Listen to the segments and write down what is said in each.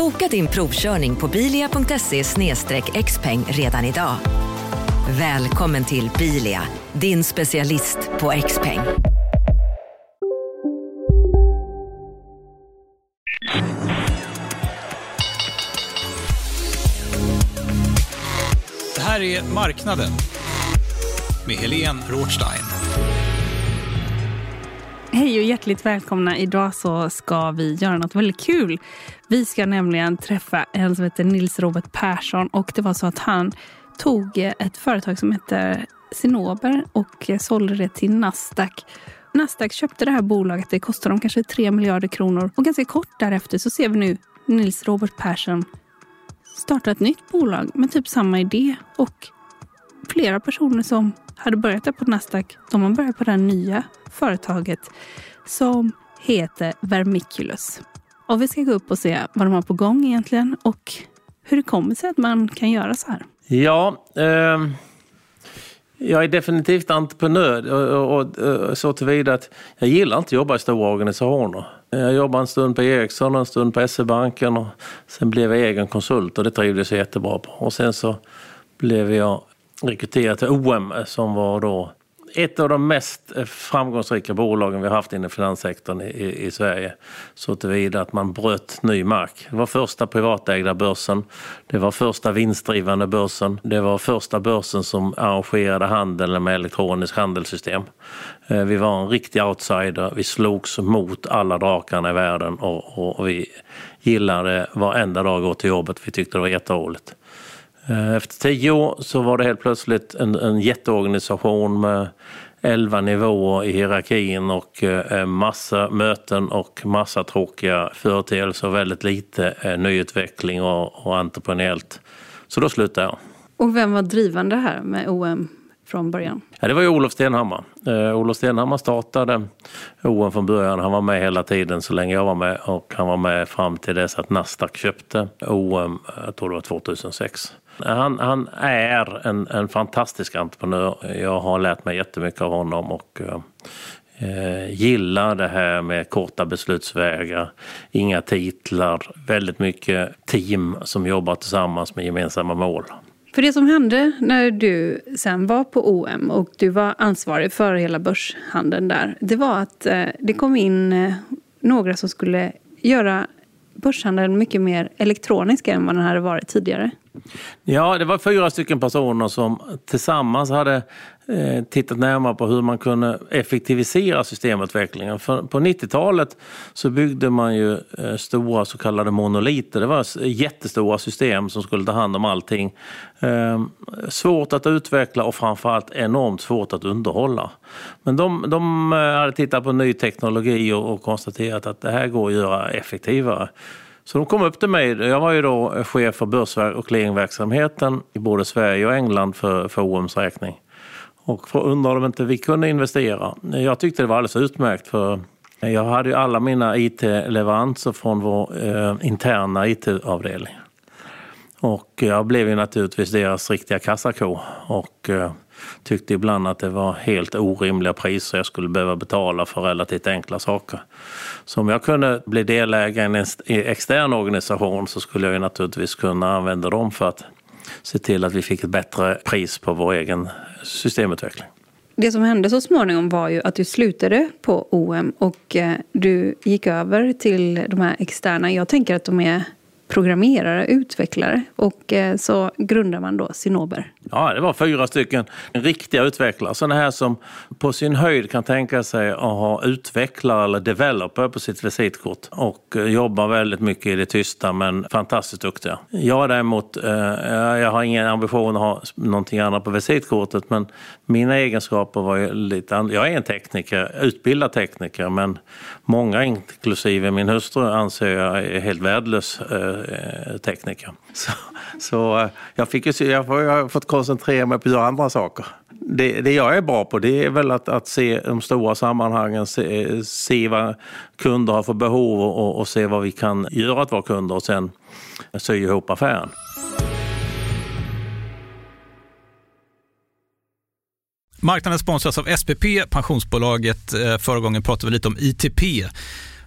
Boka din provkörning på bilia.se xpeng redan idag. Välkommen till Bilia, din specialist på XPeng. Det här är Marknaden med Helene Rothstein. Hej och hjärtligt välkomna. Idag så ska vi göra något väldigt kul. Vi ska nämligen träffa en som heter Nils Robert Persson och det var så att han tog ett företag som heter Sinober och sålde det till Nasdaq. Nasdaq köpte det här bolaget. Det kostade dem kanske 3 miljarder kronor och ganska kort därefter så ser vi nu Nils Robert Persson starta ett nytt bolag med typ samma idé och flera personer som hade börjat där på Nasdaq, de har börjat på det här nya företaget som heter Vermiculus. Och vi ska gå upp och se vad de har på gång egentligen och hur det kommer sig att man kan göra så här. Ja, eh, jag är definitivt entreprenör och, och, och, så tillvida att jag gillar inte att jobba i stora organisationer. Jag jobbade en stund på Ericsson och en stund på SE-banken och sen blev jag egen konsult och det trivdes jag jättebra på. Och sen så blev jag rekryterat till OM som var då ett av de mest framgångsrika bolagen vi har haft inom finanssektorn i, i Sverige. Så tillvida att man bröt ny mark. Det var första privatägda börsen. Det var första vinstdrivande börsen. Det var första börsen som arrangerade handeln med elektroniskt handelssystem. Eh, vi var en riktig outsider. Vi slogs mot alla drakarna i världen och, och vi gillade varenda dag att gå till jobbet. Vi tyckte det var jätteroligt. Eh, efter tio år så var det helt plötsligt en, en jätteorganisation med elva nivåer i hierarkin och eh, massa möten och massa tråkiga företeelser och väldigt lite eh, nyutveckling och, och entreprenöriellt. Så då slutade jag. Och vem var drivande här med OM från början? Ja, det var ju Olof Stenhammar. Eh, Olof Stenhammar startade OM från början. Han var med hela tiden så länge jag var med och han var med fram till dess att Nasdaq köpte OM, jag tror det var 2006. Han, han är en, en fantastisk entreprenör. Jag har lärt mig jättemycket av honom och eh, eh, gillar det här med korta beslutsvägar, inga titlar, väldigt mycket team som jobbar tillsammans med gemensamma mål. För det som hände när du sen var på OM och du var ansvarig för hela börshandeln där, det var att eh, det kom in eh, några som skulle göra börshandeln mycket mer elektronisk än vad den hade varit tidigare. Ja, det var fyra stycken personer som tillsammans hade eh, tittat närmare på hur man kunde effektivisera systemutvecklingen. För på 90-talet så byggde man ju eh, stora så kallade monoliter. Det var jättestora system som skulle ta hand om allting. Eh, svårt att utveckla och framförallt enormt svårt att underhålla. Men de, de eh, hade tittat på ny teknologi och, och konstaterat att det här går att göra effektivare. Så de kom upp till mig. Jag var ju då chef för börs och clearingverksamheten i både Sverige och England för, för OMs räkning. Och undrade om inte vi kunde investera. Jag tyckte det var alldeles utmärkt för jag hade ju alla mina IT-leveranser från vår eh, interna IT-avdelning. Och jag blev ju naturligtvis deras riktiga kassako. Och eh, tyckte ibland att det var helt orimliga priser jag skulle behöva betala för relativt enkla saker. Så om jag kunde bli delägare i en extern organisation så skulle jag ju naturligtvis kunna använda dem för att se till att vi fick ett bättre pris på vår egen systemutveckling. Det som hände så småningom var ju att du slutade på OM och eh, du gick över till de här externa. Jag tänker att de är programmerare, utvecklare och eh, så grundar man då Sinober. Ja, det var fyra stycken riktiga utvecklare. Sådana här som på sin höjd kan tänka sig att ha utvecklare eller developer på sitt visitkort och eh, jobbar väldigt mycket i det tysta men fantastiskt duktiga. Jag däremot, eh, jag har ingen ambition att ha någonting annat på visitkortet men mina egenskaper var ju lite andra. Jag är en tekniker, utbildad tekniker men många inklusive min hustru anser jag är helt värdelös eh, tekniker. Så, så eh, jag, fick ju, jag har fått koncentrera mig på att göra andra saker. Det, det jag är bra på det är väl att, att se de stora sammanhangen, se, se vad kunder har för behov och, och se vad vi kan göra åt våra kunder och sen sy ihop affären. Marknaden sponsras av SPP, pensionsbolaget. Eh, förra gången pratade vi lite om ITP.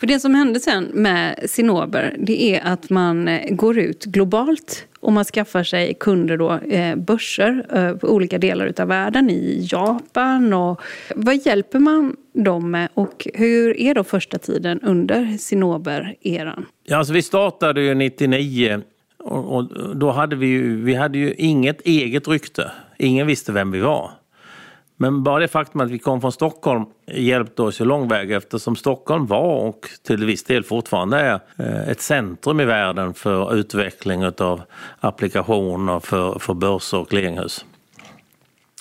För det som hände sen med Sinober det är att man eh, går ut globalt och man skaffar sig kunder då, eh, börser eh, på olika delar av världen, i Japan. Och vad hjälper man dem med och hur är då första tiden under Sinober-eran? Ja, alltså vi startade ju 99 och, och då hade vi ju, vi hade ju inget eget rykte. Ingen visste vem vi var. Men bara det faktum att vi kom från Stockholm hjälpte oss ju lång väg eftersom Stockholm var och till viss del fortfarande är eh, ett centrum i världen för utveckling av applikationer för, för börser och clearinghus.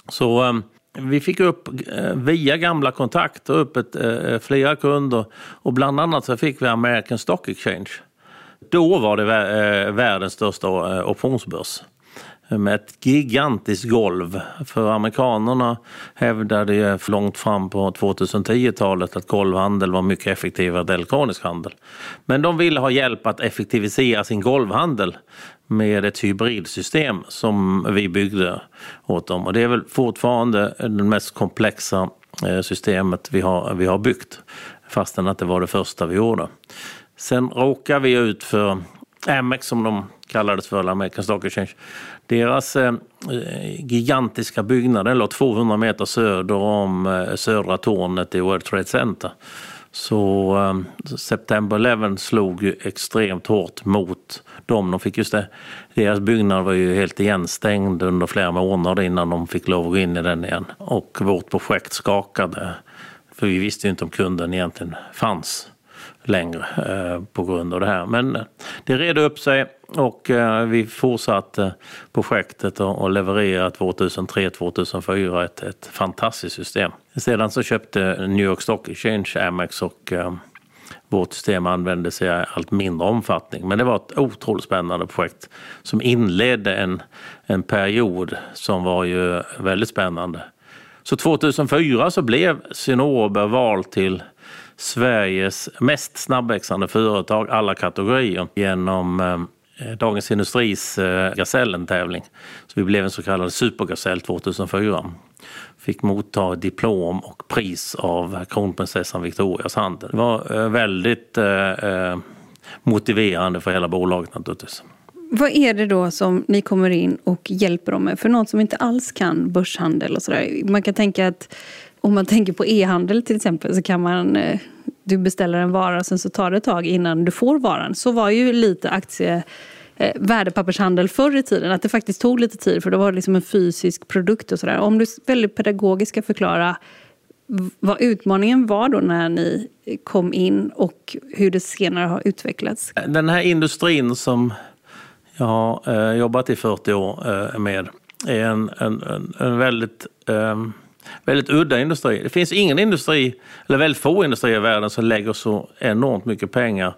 Så eh, vi fick upp eh, via gamla kontakter upp ett, flera kunder och bland annat så fick vi American Stock Exchange. Då var det världens största optionsbörs med ett gigantiskt golv. För amerikanerna hävdade ju långt fram på 2010-talet att golvhandel var mycket effektivare än elektronisk handel. Men de ville ha hjälp att effektivisera sin golvhandel med ett hybridsystem som vi byggde åt dem. Och det är väl fortfarande det mest komplexa eh, systemet vi har, vi har byggt fastän att det var det första vi gjorde. Sen råkade vi ut för Amex som de kallades för, American Stock Exchange. Deras eh, gigantiska byggnad låg 200 meter söder om eh, södra tornet i World Trade Center. Så eh, September 11 slog ju extremt hårt mot dem. De fick just det, deras byggnad var ju helt igenstängd under flera månader innan de fick lov att gå in i den igen. Och vårt projekt skakade. För vi visste ju inte om kunden egentligen fanns längre eh, på grund av det här. Men eh, det redde upp sig och eh, vi fortsatte projektet och levererade 2003-2004 ett, ett fantastiskt system. Sedan så köpte New York Stock Exchange Amex och vårt system användes i allt mindre omfattning. Men det var ett otroligt spännande projekt som inledde en, en period som var ju väldigt spännande. Så 2004 så blev Cinnober vald till Sveriges mest snabbväxande företag alla kategorier genom eh, Dagens Industris eh, Gasellen-tävling. Så vi blev en så kallad supergasell 2004. Fick motta diplom och pris av kronprinsessan Victorias hand. Det var eh, väldigt motiverande för hela bolaget naturligtvis. Vad är det då som ni kommer in och hjälper dem med? För någon som inte alls kan börshandel och sådär. Man kan tänka att om man tänker på e-handel till exempel så kan man eh, du beställer en vara och sen så tar det ett tag innan du får varan. Så var ju lite aktie eh, värdepappershandel förr i tiden. Att det faktiskt tog lite tid för det var liksom en fysisk produkt och sådär. Om du väldigt pedagogiskt ska förklara vad utmaningen var då när ni eh, kom in och hur det senare har utvecklats? Den här industrin som jag har eh, jobbat i 40 år eh, med är en, en, en, en väldigt eh, väldigt udda industri. Det finns ingen industri, eller väldigt få industrier i världen som lägger så enormt mycket pengar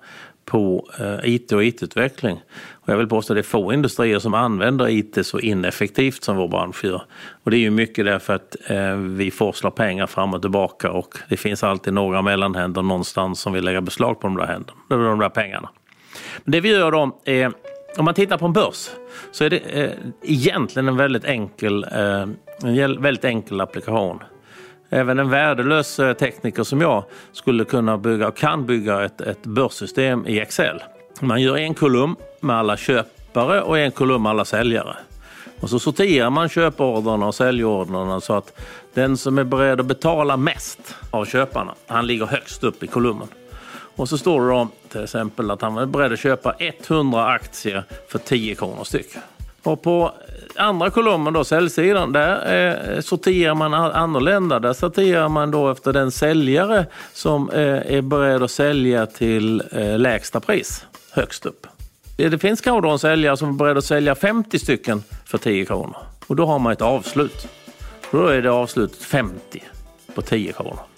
på eh, IT och IT-utveckling. Och jag vill påstå att det är få industrier som använder IT så ineffektivt som vår bransch gör. Och det är ju mycket därför att eh, vi forslar pengar fram och tillbaka och det finns alltid några mellanhänder någonstans som vill lägga beslag på de där, händer, de där pengarna. Men det vi gör då är, om man tittar på en börs så är det eh, egentligen en väldigt enkel eh, en väldigt enkel applikation. Även en värdelös eh, tekniker som jag skulle kunna bygga och kan bygga ett, ett börssystem i Excel. Man gör en kolumn med alla köpare och en kolumn med alla säljare. Och så sorterar man köpordrarna och säljordrarna så att den som är beredd att betala mest av köparna, han ligger högst upp i kolumnen. Och så står det då till exempel att han är beredd att köpa 100 aktier för 10 kronor styck. Och på andra kolumnen, då, säljsidan, där eh, sorterar man annorlunda. Där sorterar man då efter den säljare som eh, är beredd att sälja till eh, lägsta pris, högst upp. Det finns kanske en säljare som är beredd att sälja 50 stycken för 10 kronor. Och då har man ett avslut. då är det avslutet 50 på 10 kronor.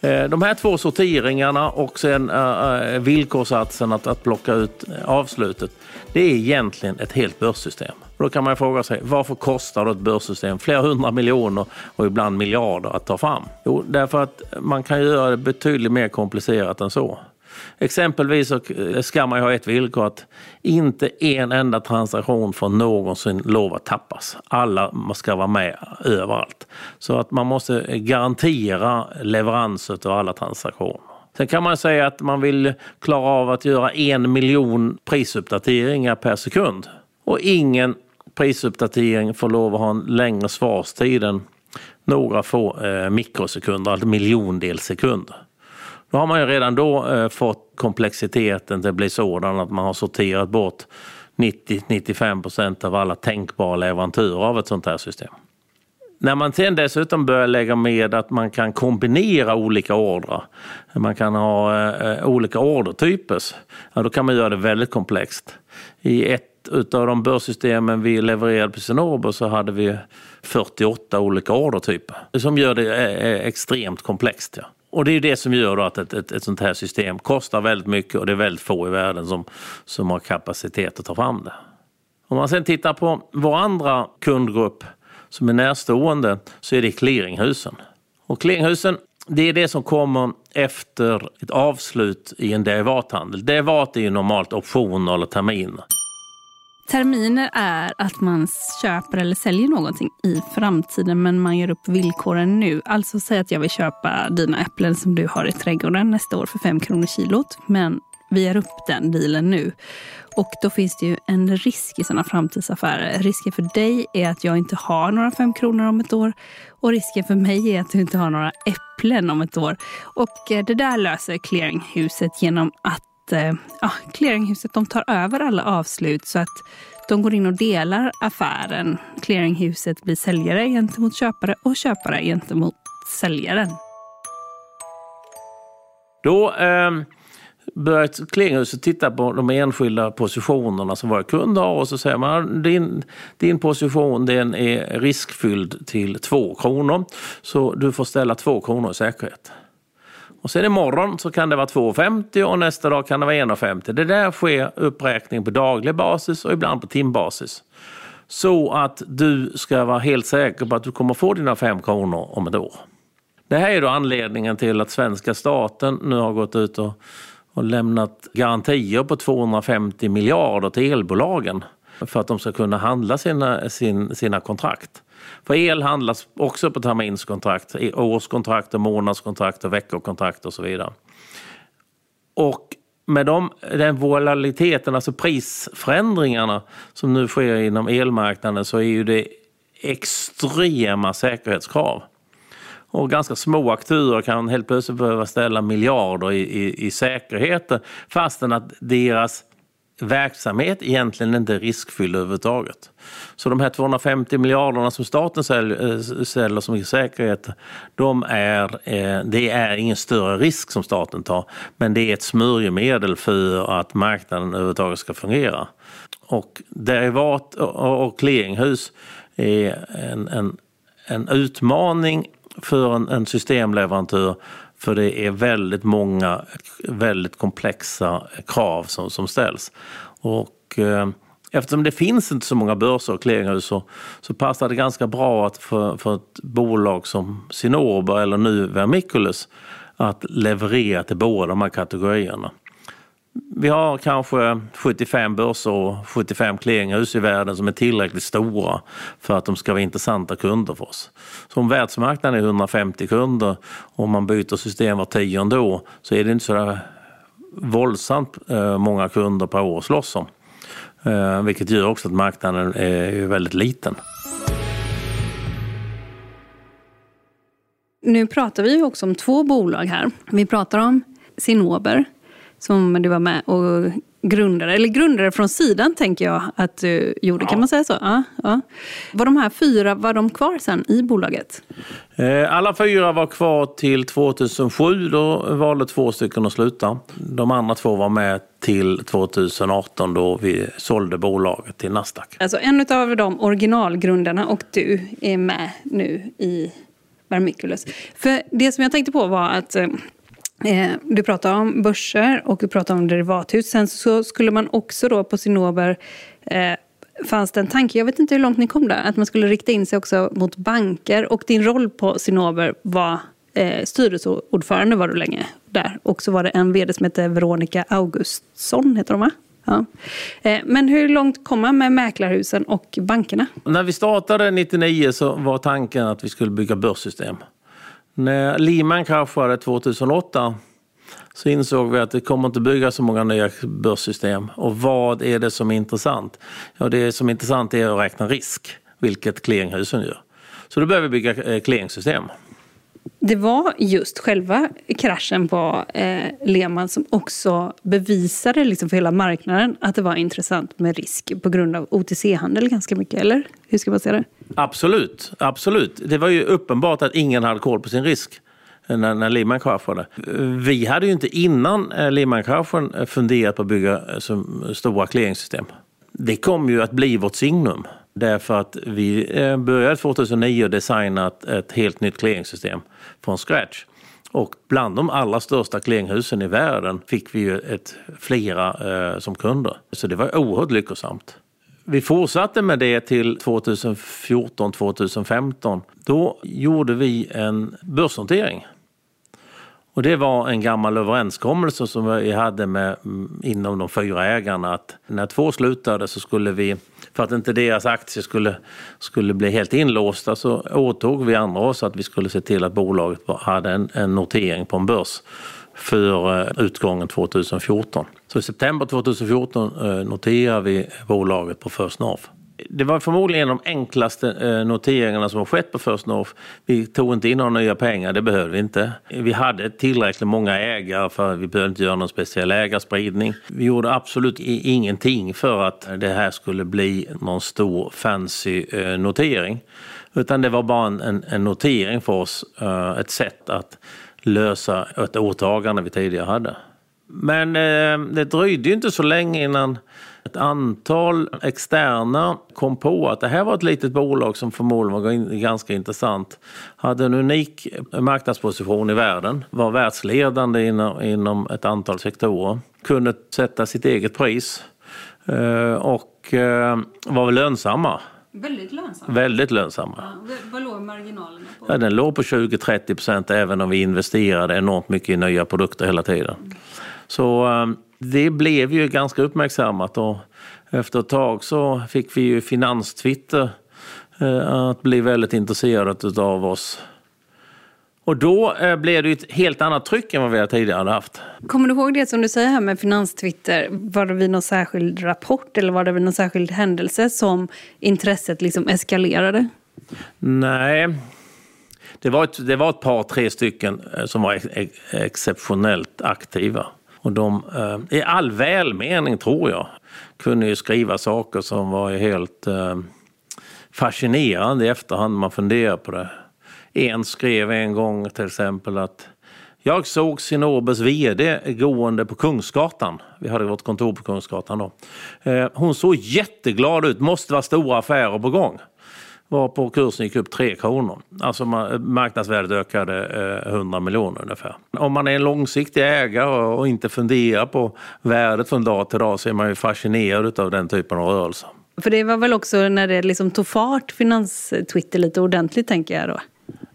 Eh, de här två sorteringarna och sen eh, eh, villkorsatsen villkorssatsen att, att plocka ut avslutet, det är egentligen ett helt börssystem. Då kan man fråga sig varför kostar då ett börssystem flera hundra miljoner och ibland miljarder att ta fram? Jo, därför att man kan göra det betydligt mer komplicerat än så. Exempelvis så ska man ha ett villkor att inte en enda transaktion får någonsin lov att tappas. Alla ska vara med överallt. Så att man måste garantera leverans av alla transaktioner. Sen kan man säga att man vill klara av att göra en miljon prisuppdateringar per sekund. Och ingen prisuppdatering får lov att ha en längre svarstid än några få eh, mikrosekunder, alltså miljondels sekunder. Då har man ju redan då eh, fått komplexiteten till att bli sådan att man har sorterat bort 90-95 procent av alla tänkbara leverantörer av ett sånt här system. När man sen dessutom börjar lägga med att man kan kombinera olika ordrar, man kan ha eh, olika ordertyper, ja, då kan man göra det väldigt komplext. I ett utav de börssystemen vi levererade på Cinnober så hade vi 48 olika ordertyper som gör det eh, eh extremt komplext. Ja. Och det är det som gör att ett, ett, ett, sånt här system kostar väldigt mycket och det är väldigt få i världen som, som har kapacitet att ta fram det. Om man sen tittar på vår andra kundgrupp som är närstående så är det clearinghusen. Och clearinghusen det är det som kommer efter ett avslut i en derivathandel. Derivat är ju normalt optioner eller terminer. Terminer är att man köper eller säljer någonting i framtiden men man gör upp villkoren nu. Alltså säg att jag vill köpa dina äpplen som du har i trädgården nästa år för 5 kronor kilot. Men vi gör upp den dealen nu. Och då finns det ju en risk i sådana framtidsaffärer. Risken för dig är att jag inte har några 5 kronor om ett år. Och risken för mig är att du inte har några äpplen om ett år. Och eh, det där löser clearinghuset genom att att eh, ja, clearinghuset de tar över alla avslut så att de går in och delar affären. Clearinghuset blir säljare gentemot köpare och köpare gentemot säljaren. Då eh, börjar clearinghuset titta på de enskilda positionerna som våra kunder har och så säger man din, din position den är riskfylld till två kronor så du får ställa två kronor i säkerhet. Och sen imorgon så kan det vara 2,50 och nästa dag kan det vara 1,50. Det där sker uppräkning på daglig basis och ibland på timbasis. Så att du ska vara helt säker på att du kommer få dina fem kronor om ett år. Det här är då anledningen till att svenska staten nu har gått ut och, och lämnat garantier på 250 miljarder till elbolagen för att de ska kunna handla sina, sin, sina kontrakt. För el handlas också på terminskontrakt, årskontrakt, och månadskontrakt, och veckokontrakt och så vidare. Och med de, den volatiliteten, alltså prisförändringarna som nu sker inom elmarknaden så är ju det extrema säkerhetskrav. Och ganska små aktörer kan helt plötsligt behöva ställa miljarder i, i, i säkerheter fastän att deras verksamhet egentligen inte är riskfylld överhuvudtaget. Så de här 250 miljarderna som staten ställer eh, som säkerhet, de är, eh, det är ingen större risk som staten tar. Men det är ett smörjmedel för att marknaden överhuvudtaget ska fungera. Och derivat och clearinghus är en, en, en utmaning för en, en systemleverantör för det är väldigt många väldigt komplexa krav som, som ställs. Och, eh, eftersom det finns inte så många börser och clearinghus så, så passar det ganska bra att för, för ett bolag som Cinnober eller nu Vermiculus att leverera till båda de här kategorierna. Vi har kanske 75 börser och 75 clearinghus i världen som är tillräckligt stora för att de ska vara intressanta kunder för oss. Så om världsmarknaden är 150 kunder och man byter system var tionde år så är det inte så våldsamt eh, många kunder per år att slåss om. Eh, vilket gör också att marknaden är väldigt liten. Nu pratar vi också om två bolag här. Vi pratar om Sinober som du var med och grundare, eller grundare från sidan tänker jag att du gjorde, ja. kan man säga så? Ja, ja. Var de här fyra, var de kvar sen i bolaget? Eh, alla fyra var kvar till 2007, då valde två stycken att sluta. De andra två var med till 2018 då vi sålde bolaget till Nasdaq. Alltså en av de originalgrundarna och du är med nu i Vermiculus. För det som jag tänkte på var att Eh, Eh, du pratar om börser och du pratar om derivathus. Sen så skulle man också då på Sinober eh, fanns det en tanke, jag vet inte hur långt ni kom där, att man skulle rikta in sig också mot banker. Och din roll på Sinober var eh, styrelseordförande var du länge där. Och så var det en vd som hette Veronica Augustsson, heter de va? Ja. Eh, men hur långt kom man med mäklarhusen och bankerna? När vi startade 99 så var tanken att vi skulle bygga börssystem. När Lehman kraschade 2008 så insåg vi att det kommer inte byggas så många nya börssystem. Och vad är det som är intressant? Ja, det som är intressant är att räkna risk, vilket clearinghusen gör. Så då behöver vi bygga eh, clearingsystem det var just själva kraschen på eh, Lehman som också bevisade liksom för hela marknaden att det var intressant med risk på grund av OTC-handel ganska mycket, eller? Hur ska man säga det? Absolut, absolut. Det var ju uppenbart att ingen hade koll på sin risk när, när Lehman kraschade. Vi hade ju inte innan eh, Lehman-kraschen eh, funderat på att bygga eh, stora clearingsystem. Det kom ju att bli vårt signum. Därför att vi eh, började 2009 designa ett, ett helt nytt clearingsystem från scratch. Och bland de allra största clearinghusen i världen fick vi ju ett, flera eh, som kunder. Så det var oerhört lyckosamt. Vi fortsatte med det till 2014-2015. Då gjorde vi en börsnotering. Och det var en gammal överenskommelse som vi hade med, mm, inom de fyra ägarna att när två slutade så skulle vi för att inte deras aktier skulle, skulle bli helt inlåsta så åtog vi andra oss att vi skulle se till att bolaget hade en, en notering på en börs för eh, utgången 2014. Så i september 2014 eh, noterade vi bolaget på First North det var förmodligen en av de enklaste eh, noteringarna som har skett på First North. Vi tog inte in några nya pengar, det behövde vi inte. Vi hade tillräckligt många ägare för att vi behövde inte göra någon speciell ägarspridning. Vi gjorde absolut ingenting för att det här skulle bli någon stor fancy eh, notering. Utan det var bara en, en notering för oss, eh, ett sätt att lösa ett åtagande vi tidigare hade. Men det dröjde ju inte så länge innan ett antal externa kom på att det här var ett litet bolag som förmodligen var ganska intressant. Hade en unik marknadsposition i världen, var världsledande inom, inom ett antal sektorer, kunde sätta sitt eget pris eh, och eh, var lönsamma. Väldigt lönsamma. Väldigt lönsamma. Ja, vad låg marginalerna på? Ja, den låg på 20-30 procent även om vi investerade enormt mycket i nya produkter hela tiden. Mm. Så um, det blev ju ganska uppmärksammat och efter ett tag så fick vi ju Finanstwitter uh, att bli väldigt intresserade av oss. Och då uh, blev det ett helt annat tryck än vad vi tidigare hade haft. Kommer du ihåg det som du säger här med Finanstwitter? Var det vid någon särskild rapport eller var det vid någon särskild händelse som intresset liksom eskalerade? Nej, det var ett, det var ett par, tre stycken eh, som var ex exceptionellt aktiva. Och de, eh, i all välmening tror jag, kunde ju skriva saker som var helt eh, fascinerande i efterhand när man funderar på det. En skrev en gång till exempel att jag såg Sinobes VD gående på Kungsgatan. Vi hade vårt kontor på Kungsgatan då. Eh, Hon såg jätteglad ut, måste vara stora affärer på gång var på kursen gick upp 3 kronor. Alltså marknadsvärdet ökade 100 eh, miljoner ungefär. Om man är en långsiktig ägare och inte funderar på värdet från dag till dag så är man ju fascinerad av den typen av rörelser. För det var väl också när det liksom tog fart, finans-Twitter, lite ordentligt tänker jag då?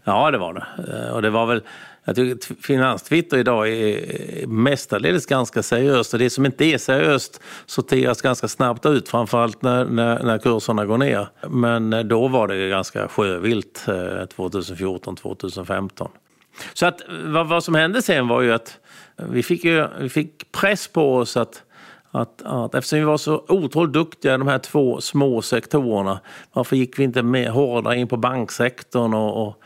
Ja, det var det. Eh, och det var väl jag tycker Finanstwitter idag är mestadels ganska seriöst och det som inte är seriöst sorteras ganska snabbt ut, framförallt när, när, när kurserna går ner. Men eh, då var det ganska sjövilt eh, 2014-2015. Så att vad, vad, som hände sen var ju att vi fick, ju, vi fick press på oss att att, att eftersom vi var så otroligt duktiga i de här två små sektorerna, varför gick vi inte med hårdare in på banksektorn och, och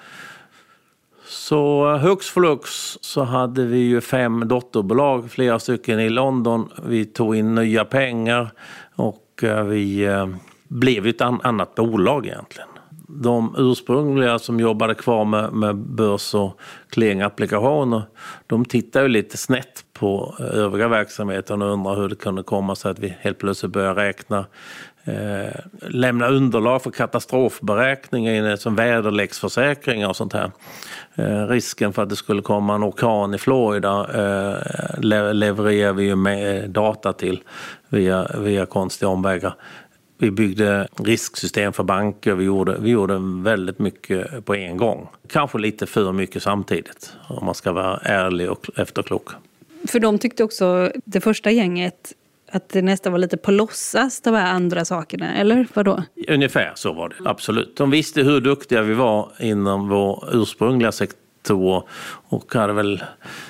så hux flux så hade vi ju fem dotterbolag, flera stycken i London. Vi tog in nya pengar och eh, vi eh, blev ett annat bolag egentligen. De ursprungliga som jobbade kvar med, med börs och clearingapplikationer, de tittade ju lite snett på eh, övriga verksamheten och undrade hur det kunde komma sig att vi helt plötsligt började räkna eh, lämna underlag för katastrofberäkningar som väderleksförsäkringar och sånt här. Eh, risken för att det skulle komma en orkan i Florida eh, levererar vi ju med eh, data till via, via konstiga omvägar. Vi byggde risksystem för banker, vi gjorde, vi gjorde väldigt mycket på en gång. Kanske lite för mycket samtidigt om man ska vara ärlig och efterklok. För de tyckte också, det första gänget, att det nästan var lite på låtsas, de här andra sakerna, eller vadå? Ungefär så var det, absolut. De visste hur duktiga vi var inom vår ursprungliga sektor och hade väl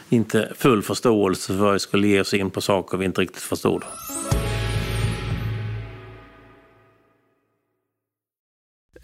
inte full förståelse för vad vi skulle ge oss in på saker vi inte riktigt förstod.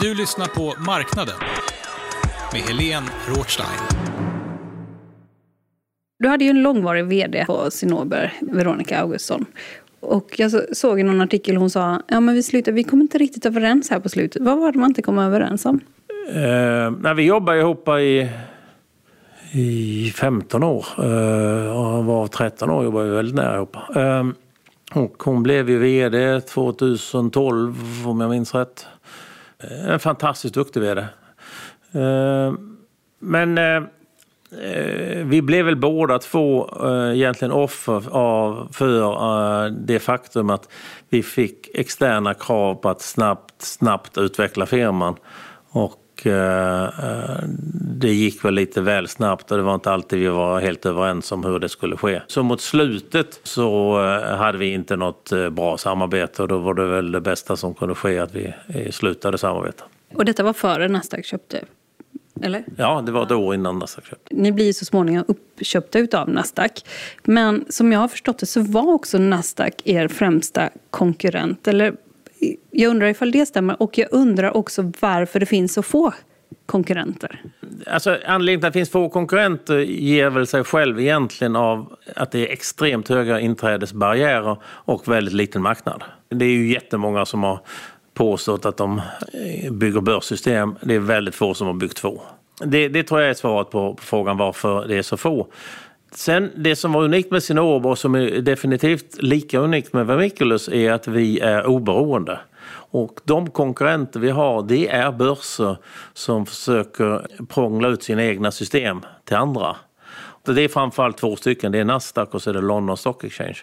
Du lyssnar på Marknaden med Helene Rothstein. Du hade ju en långvarig vd på Cinnober, Veronica Augustsson. Och jag såg i någon artikel hon sa ja men vi slutar, vi kom inte riktigt överens här på slutet. Vad var det man inte kom överens om? Eh, när vi jobbade ihop i, i 15 år. Eh, och var 13 år jobbade vi väldigt nära ihop. Eh, och hon blev ju vd 2012 om jag minns rätt. En fantastiskt duktig vd. Eh, men eh, vi blev väl båda två egentligen offer av, för det faktum att vi fick externa krav på att snabbt, snabbt utveckla firman. Och det gick väl lite väl snabbt och det var inte alltid vi var helt överens om hur det skulle ske. Så mot slutet så hade vi inte något bra samarbete och då var det väl det bästa som kunde ske att vi slutade samarbeta. Och detta var före Nasdaq köpte? Eller? Ja, det var ett år innan Nasdaq köpte. Ni blir så småningom uppköpta utav Nasdaq. Men som jag har förstått det så var också Nasdaq er främsta konkurrent. Eller jag undrar ifall det stämmer och jag undrar också varför det finns så få konkurrenter. Alltså, anledningen till att det finns få konkurrenter ger väl sig själv egentligen av att det är extremt höga inträdesbarriärer och väldigt liten marknad. Det är ju jättemånga som har påstått att de eh, bygger börssystem. Det är väldigt få som har byggt två. Det, det tror jag är svaret på, på frågan varför det är så få. Sen det som var unikt med Cinnober och som är definitivt lika unikt med Vermiculus är att vi är oberoende. Och de konkurrenter vi har det är börser som försöker prångla ut sina egna system till andra. Det är framförallt två stycken, det är Nasdaq och så är det London Stock Exchange.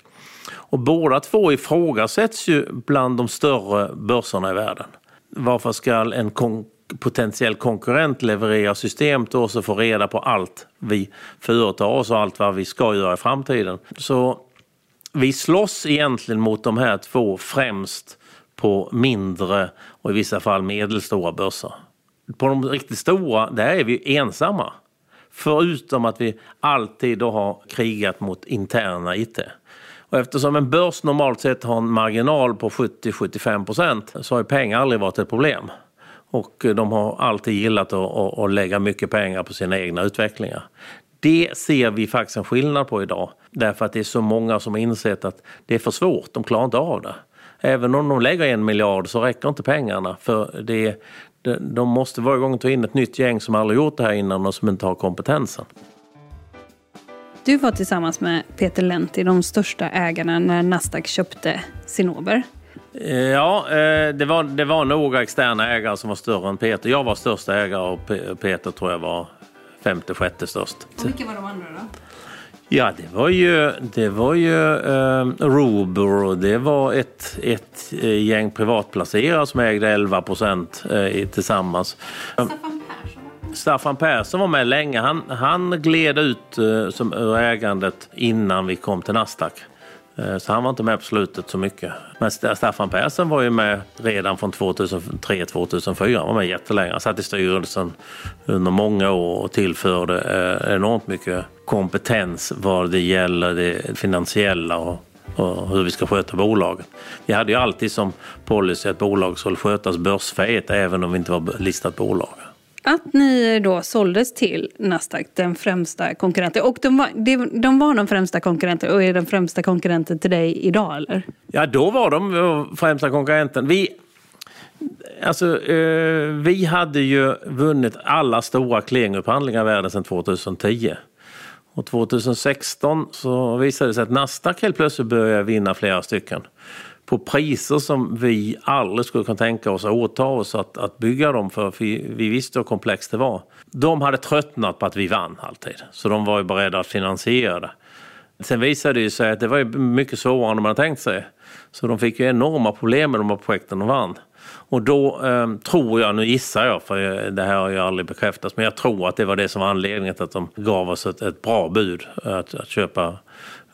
Och båda två ifrågasätts ju bland de större börserna i världen. Varför ska en kon potentiell konkurrent leverera system till oss och få reda på allt vi företar oss och allt vad vi ska göra i framtiden? Så vi slåss egentligen mot de här två främst på mindre och i vissa fall medelstora börser. På de riktigt stora, där är vi ensamma. Förutom att vi alltid då har krigat mot interna IT. Och eftersom en börs normalt sett har en marginal på 70-75 procent så har pengar aldrig varit ett problem. Och eh, de har alltid gillat att, att, lägga mycket pengar på sina egna utvecklingar. Det ser vi faktiskt en skillnad på idag. Därför att det är så många som har insett att det är för svårt, de klarar inte av det. Även om de lägger en miljard så räcker inte pengarna. För det, de måste varje gång ta in ett nytt gäng som aldrig gjort det här innan och som inte har kompetensen. Du var tillsammans med Peter Lenti de största ägarna när Nasdaq köpte Cinnober. Eh, ja, eh, det var, det var några externa ägare som var större än Peter. Jag var största ägare och Peter tror jag var femte, sjätte störst. Och vilka var de andra då? Ja, det var ju, det var ju eh, Robur och det var ett, ett gäng privatplacerare som ägde 11 procent eh, tillsammans. Staffan Staffan Persson var med länge. Han, han gled ut eh, som, ur ägandet innan vi kom till Nasdaq. Eh, så han var inte med på slutet så mycket. Men Staffan Persson var ju med redan från 2003-2004. Han var med jättelänge. Han satt i styrelsen under många år och tillförde eh, enormt mycket kompetens vad det gäller det finansiella och, och hur vi ska sköta bolaget. Vi hade ju alltid som policy att bolag skulle skötas börsfähigt även om vi inte var listat bolag. Att ni då såldes till Nasdaq, den främsta konkurrenten. Och de var, de var de främsta konkurrenten och är den främsta konkurrenten till dig idag eller? Ja, då var de eh, främsta konkurrenten. Vi, alltså, eh, vi hade ju vunnit alla stora clearingupphandlingar i världen sedan 2010. Och 2016 så visade det sig att Nasdaq helt plötsligt började vinna flera stycken på priser som vi aldrig skulle kunna tänka oss att åta oss att, att bygga dem för, för vi visste hur komplext det var. De hade tröttnat på att vi vann alltid, så de var ju beredda att finansiera det. Sen visade det sig att det var mycket svårare än man hade tänkt sig. Så de fick ju enorma problem med de här projekten de vann. Och då eh, tror jag, nu gissar jag för det här har ju aldrig bekräftats, men jag tror att det var det som var anledningen till att de gav oss ett, ett bra bud att, att köpa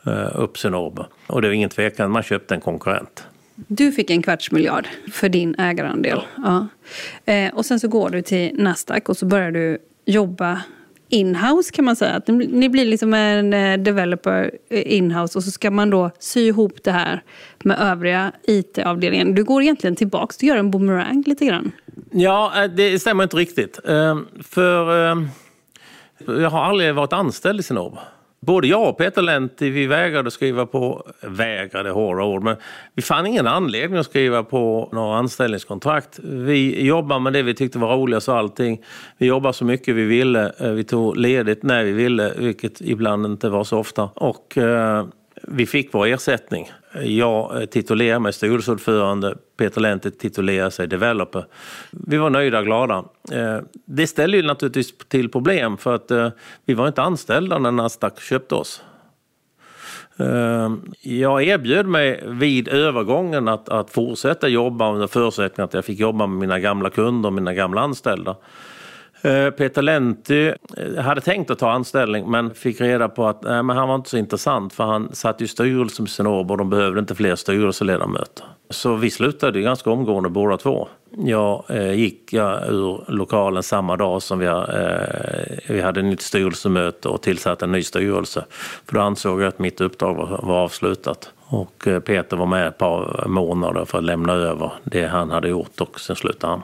Eh, Cinnober. Och det är ingen tvekan, man köpte en konkurrent. Du fick en kvarts miljard för din ägarandel. Ja. ja. Eh, och sen så går du till Nasdaq och så börjar du jobba inhouse kan man säga. Att ni blir liksom en eh, developer inhouse och så ska man då sy ihop det här med övriga IT-avdelningen. Du går egentligen tillbaka, du gör en boomerang lite grann. Ja, det stämmer inte riktigt. För jag har aldrig varit anställd i Cinnober. Både jag och Peter Lenti, vi vägrade skriva på, vägrade hårda ord, men vi fann ingen anledning att skriva på några anställningskontrakt. Vi jobbade med det vi tyckte var roligast och allting. Vi jobbade så mycket vi ville. Eh, vi tog ledigt när vi ville, vilket ibland inte var så ofta. Och eh, vi fick vår ersättning. Jag eh, titulerar titulerade mig styrelseordförande, Peter Lente titulerade sig developer. Vi var nöjda och glada. Eh, det ställer ju naturligtvis till problem för att eh, vi var inte anställda när Nasdaq köpte oss. Jag erbjöd mig vid övergången att, att fortsätta jobba under förutsättning att jag fick jobba med mina gamla kunder och mina gamla anställda. Eh, Peter Lenti eh, hade tänkt att ta anställning men fick reda på att nej, men han var inte så intressant för han satt i styrelsen med Cinnober och de behövde inte fler styrelseledamöter. Så vi slutade ganska omgående båda två. Jag eh, gick jag ur lokalen samma dag som vi, eh, vi hade ett nytt styrelsemöte och tillsatte en ny styrelse. För då ansåg jag att mitt uppdrag var, var avslutat. Och eh, Peter var med ett par månader för att lämna över det han hade gjort och sen slutade han.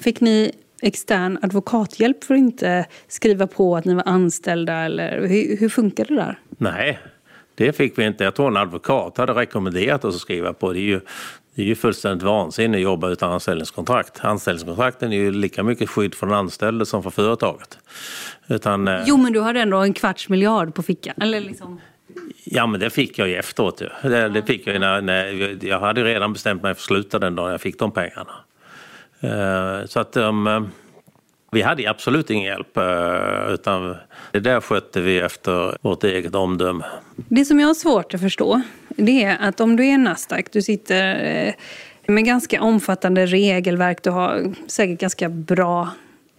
Fick ni extern advokathjälp för att inte skriva på att ni var anställda? Eller hur, hur funkar det där? Nej, det fick vi inte. Jag tror en advokat hade rekommenderat oss att skriva på. Det är ju, det är ju fullständigt vansinne att jobba utan anställningskontrakt. Anställningskontrakten är ju lika mycket skydd för den anställde som för företaget. Utan, eh, jo, men du hade ändå en kvarts miljard på fickan. Eller liksom... Ja, men det fick jag ju efteråt. Det, det fick jag när, när, jag hade redan bestämt mig för att sluta den dagen jag fick de pengarna. Eh, så att um, vi hade absolut ingen hjälp eh, utan det där skötte vi efter vårt eget omdöme. Det som jag har svårt att förstå det är att om du är Nasdaq, du sitter med ganska omfattande regelverk, du har säkert ganska bra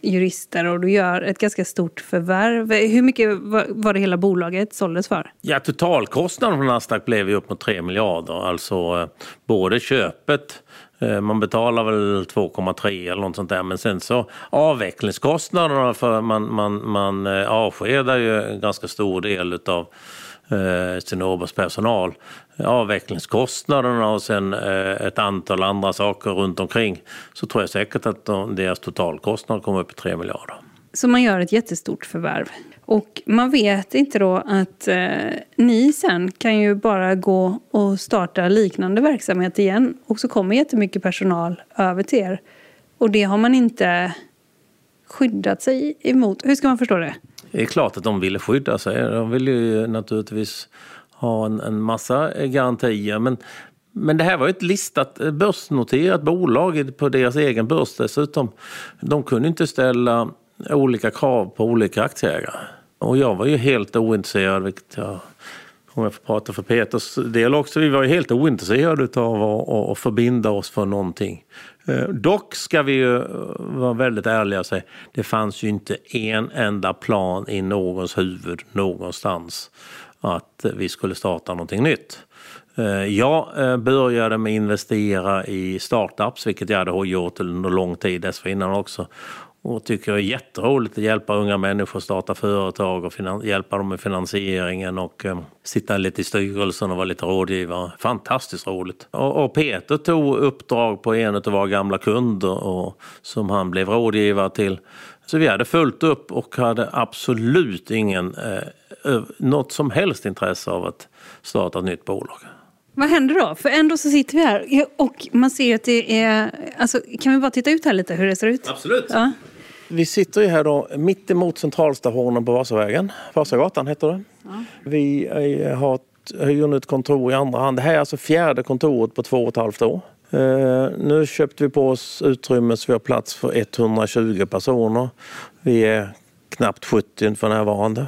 jurister och du gör ett ganska stort förvärv. Hur mycket var det hela bolaget såldes för? Ja, totalkostnaden för Nasdaq blev ju upp mot 3 miljarder. Alltså både köpet Eh, Eh, man betalar väl 2,3 eller något sånt där men sen så avvecklingskostnaderna för man, man, man eh, avskedar ju en ganska stor del utav eh, personal. Avvecklingskostnaderna och sen eh, ett antal andra saker runt omkring så tror jag säkert att de, deras totalkostnad kommer upp i 3 miljarder. Så man gör ett jättestort förvärv. Och man vet inte då att eh, ni sen kan ju bara gå och starta liknande verksamhet igen. Och så kommer jättemycket personal över till er. Och det har man inte skyddat sig emot. Hur ska man förstå det? Det är klart att de ville skydda sig. De ville ju naturligtvis ha en, en massa garantier. Men, men det här var ett listat, eh, börsnoterat bolag på deras egen börs dessutom. De kunde inte ställa olika krav på olika aktieägare. Och jag var ju helt ointresserad, vilket jag om jag får prata för Peters del också, vi var ju helt ointresserade av att, att förbinda oss för någonting. Eh, dock ska vi ju eh, vara väldigt ärliga och säga, det fanns ju inte en enda plan i någons huvud någonstans att vi skulle starta någonting nytt. Eh, jag började med att investera i startups, vilket jag hade gjort under lång tid dessförinnan också och tycker det är jätteroligt att hjälpa unga människor att starta företag och hjälpa dem med finansieringen och eh, sitta lite i styrelsen och vara lite rådgivare. Fantastiskt roligt. Och, och Peter tog uppdrag på en av våra gamla kunder och, som han blev rådgivare till. Så vi hade fullt upp och hade absolut ingen, eh, något som helst intresse av att starta ett nytt bolag. Vad händer då? För ändå så sitter vi här och man ser att det är... Alltså, kan vi bara titta ut här lite hur det ser ut? Absolut. Ja. Vi sitter ju här då mitt emot centralstationen på Vasavägen. Vasagatan heter det. Ja. Vi har hyr nu ett kontor i andra hand. Det här är alltså fjärde kontoret på två och ett halvt år. Uh, nu köpte vi på oss utrymme så vi har plats för 120 personer. Vi är knappt 70 för närvarande.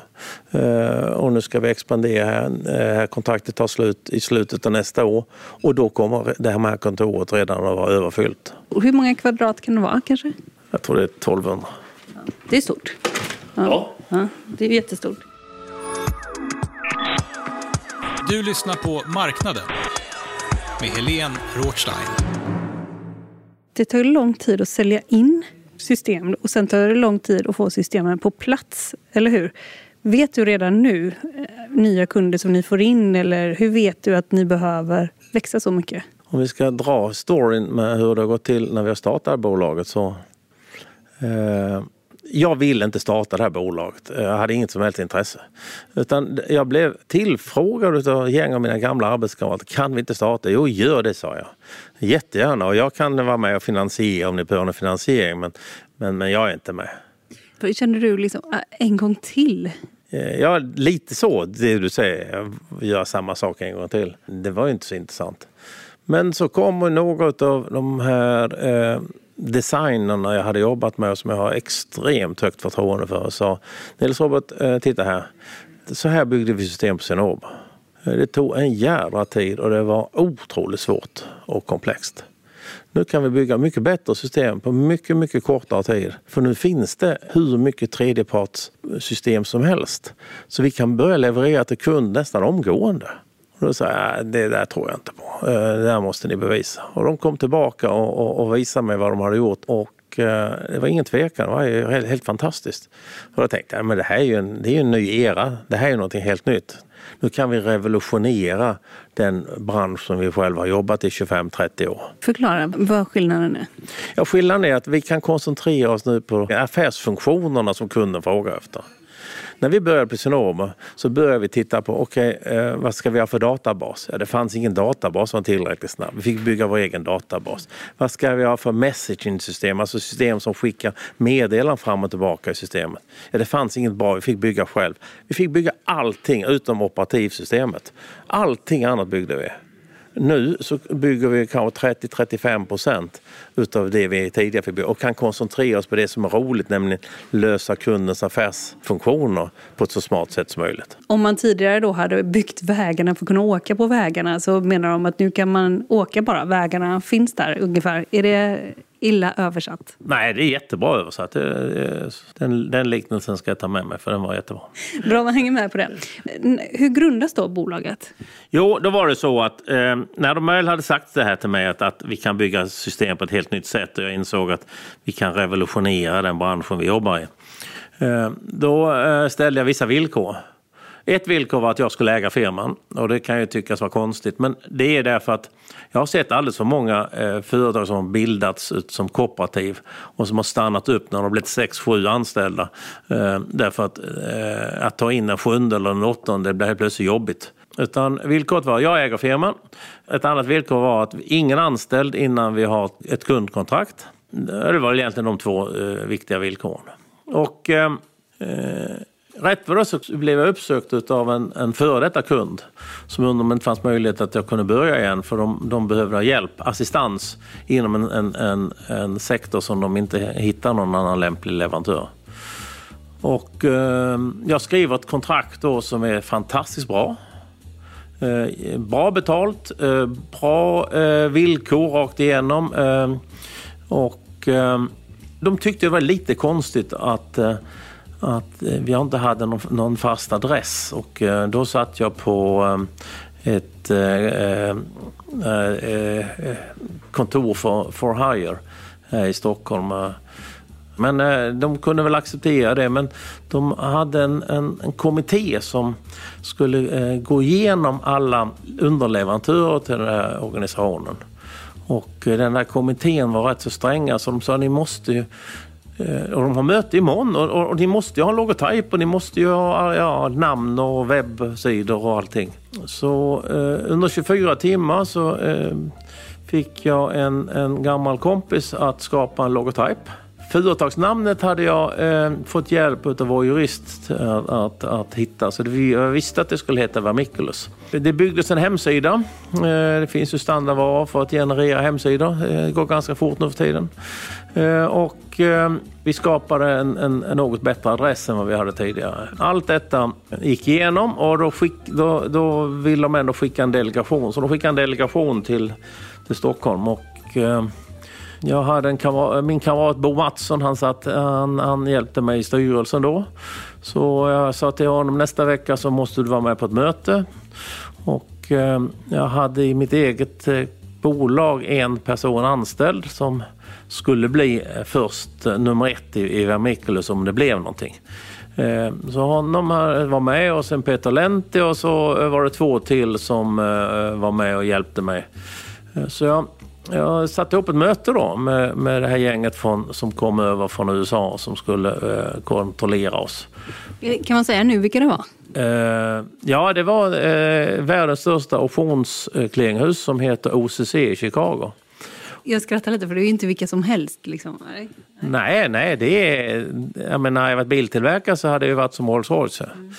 Uh, och nu ska vi expandera här. Uh, kontraktet tar slut i slutet av nästa år och då kommer det här kontoret redan att vara överfyllt. Hur många kvadrat kan det vara kanske? Jag tror det är 1200. Det är stort. Ja. ja. ja det är jättestort. Du lyssnar på Marknaden med Helene Rothstein. Det tar lång tid att sälja in system och sen tar det lång tid att få systemen på plats, eller hur? Vet du redan nu eh, nya kunder som ni får in eller hur vet du att ni behöver växa så mycket? Om vi ska dra storyn med hur det har gått till när vi har startat bolaget så jag ville inte starta det här bolaget. Jag hade inget som helst intresse. Utan jag blev tillfrågad av gäng av mina gamla arbetskamrater. Kan vi inte starta? Jo, gör det, sa jag. Jättegärna. Och jag kan vara med och finansiera om ni behöver en finansiering. Men, men, men jag är inte med. Känner du liksom äh, en gång till? Eh, ja, lite så. Det du säger. Göra samma sak en gång till. Det var ju inte så intressant. Men så kommer något av de här eh, designerna jag hade jobbat med och som jag har extremt högt förtroende för sa Nils Robert, eh, titta här. Så här byggde vi system på Cinnober. Eh, det tog en jävla tid och det var otroligt svårt och komplext. Nu kan vi bygga mycket bättre system på mycket, mycket kortare tid. För nu finns det hur mycket tredjepartssystem som helst. Så vi kan börja leverera till kund nästan omgående. Och då sa jag, det där tror jag inte på. Eh, det där måste ni bevisa. Och de kom tillbaka och, och, och visade mig vad de hade gjort. Och eh, det var ingen tvekan, det var helt, helt fantastiskt. Och då tänkte jag, men det här är ju en, det är en ny era. Det här är någonting helt nytt. Nu kan vi revolutionera den bransch som vi själva har jobbat i 25-30 år. Förklara vad skillnaden är. Ja, skillnaden är att vi kan koncentrera oss nu på affärsfunktionerna som kunden frågar efter. När vi började på Synomer så började vi titta på okej, okay, vad ska vi ha för databas? Ja, det fanns ingen databas som var tillräckligt snabb. Vi fick bygga vår egen databas. Vad ska vi ha för messaging-system, alltså system som skickar meddelanden fram och tillbaka i systemet? Ja, det fanns inget bra, vi fick bygga själv. Vi fick bygga allting utom operativsystemet. Allting annat byggde vi. Nu så bygger vi kanske 30-35 procent utav det vi tidigare fick bygga och kan koncentrera oss på det som är roligt, nämligen lösa kundens affärsfunktioner på ett så smart sätt som möjligt. Om man tidigare då hade byggt vägarna för att kunna åka på vägarna så menar de att nu kan man åka bara, vägarna finns där ungefär. Är det illa översatt? Nej, det är jättebra översatt. Den, den liknelsen ska jag ta med mig för den var jättebra. Bra, man hänger med på det. Hur grundas då bolaget? Jo, då var det så att eh, när de väl hade sagt det här till mig att, att vi kan bygga system på ett helt nytt sätt och jag insåg att vi kan revolutionera den branschen vi jobbar i. Eh, då eh, ställde jag vissa villkor. Ett villkor var att jag skulle äga firman och det kan ju tyckas vara konstigt men det är därför att jag har sett alldeles för många eh, företag som har bildats som kooperativ och som har stannat upp när de har blivit sex, sju anställda. Eh, därför att, eh, att ta in en sjunde eller en åttonde blir helt plötsligt jobbigt. Utan villkoret var jag äger firman. Ett annat villkor var att ingen anställd innan vi har ett kundkontrakt. Det var egentligen de två eh, viktiga villkoren. Och eh, eh Rätt vad det så blev jag uppsökt av en, en före detta kund som undrade om det inte fanns möjlighet att jag kunde börja igen för de, de behövde ha hjälp, assistans inom en, en, en, en sektor som de inte hittar någon annan lämplig leverantör. Och eh, jag skriver ett kontrakt då som är fantastiskt bra. Eh, bra betalt, eh, bra eh, villkor rakt igenom. Eh, och eh, de tyckte det var lite konstigt att eh, att eh, vi inte hade någon, någon fast adress och eh, då satt jag på eh, ett kontor för, for hire här i Stockholm. Men de kunde väl acceptera det men de hade en, en, en kommitté som skulle gå igenom alla underleverantörer till den här organisationen. Och den här kommittén var rätt så stränga så de sa ni måste ju Eh, och de har möte imorgon och, och, och ni måste ju ha logotyp och ni måste ju ha ja, namn och webbsidor och allting. Så eh, under 24 timmar så eh, fick jag en, en gammal kompis att skapa en logotyp. Företagsnamnet hade jag eh, fått hjälp av vår jurist att, att, att hitta. Så det, jag visste att det skulle heta Vermiculus. Det byggdes en hemsida. Eh, det finns ju standardvaror för att generera hemsidor. Eh, det går ganska fort nu för tiden. Eh, och eh, vi skapade en, en, en, något bättre adress än vad vi hade tidigare. Allt detta gick igenom och då, skick, då, då ville de ändå skicka en delegation. Så de skickade en delegation till, till Stockholm. Och, eh, jag hade en kamrat, min kamrat Bo Mattsson, han, satt, han, han hjälpte mig i styrelsen då. Så jag sa till honom nästa vecka så måste du vara med på ett möte. Och eh, jag hade i mitt eget eh, bolag en person anställd som skulle bli eh, först nummer ett i, i Vermiculus om det blev någonting. Så honom var med och sen Peter Lenti och så var det två till som var med och hjälpte mig. Så jag jag satte ihop ett möte då med, med det här gänget från, som kom över från USA som skulle eh, kontrollera oss. Kan man säga nu vilka det var? Eh, ja, det var eh, världens största optionsclearinghus som heter OCC i Chicago. Jag skrattar lite för det är ju inte vilka som helst. Liksom. Nej, nej, det är... Jag menar, när jag varit biltillverkare så hade det ju varit som Rolls Royce. Mm.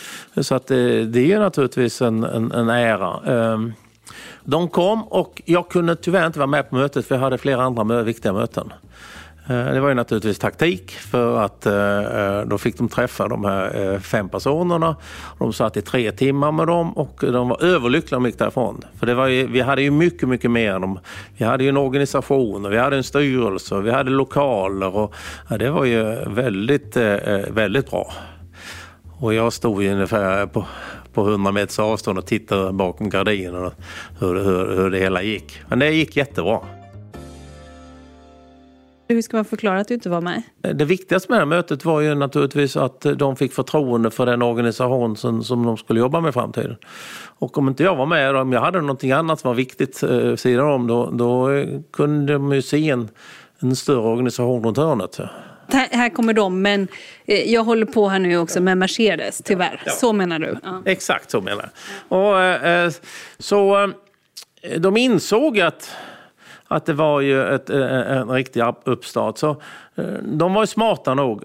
Så att det, eh, det är ju naturligtvis en, en, en ära. Um, de kom och jag kunde tyvärr inte vara med på mötet för jag hade flera andra viktiga möten. Eh, det var ju naturligtvis taktik för att eh, eh, då fick de träffa de här fem personerna. De satt i tre timmar med dem och de var överlyckliga de gick därifrån. För det var ju, vi hade ju mycket, mycket mer. än Dem. Vi hade ju en organisation, och vi hade en styrelse, vi hade lokaler och ja, det var ju väldigt, väldigt bra. Och jag stod ju ungefär på, på 100 meters avstånd och tittade bakom gardinen hur, hur, hur det hela gick. Men det gick jättebra. Hur ska man förklara att du inte var med? Det viktigaste med det här mötet var ju naturligtvis att de fick förtroende för den organisation som, som de skulle jobba med i framtiden. Och om inte jag var med, om jag hade någonting annat som var viktigt eh, sidan om, då, då kunde de ju se en, en större organisation runt hörnet. Här, här kommer de, men eh, jag håller på här nu också med Mercedes, tyvärr. Ja. Så menar du? Ja. Exakt så menar jag. Och, eh, så eh, de insåg att att det var ju ett, en, riktig uppstart. Så, de var ju smarta nog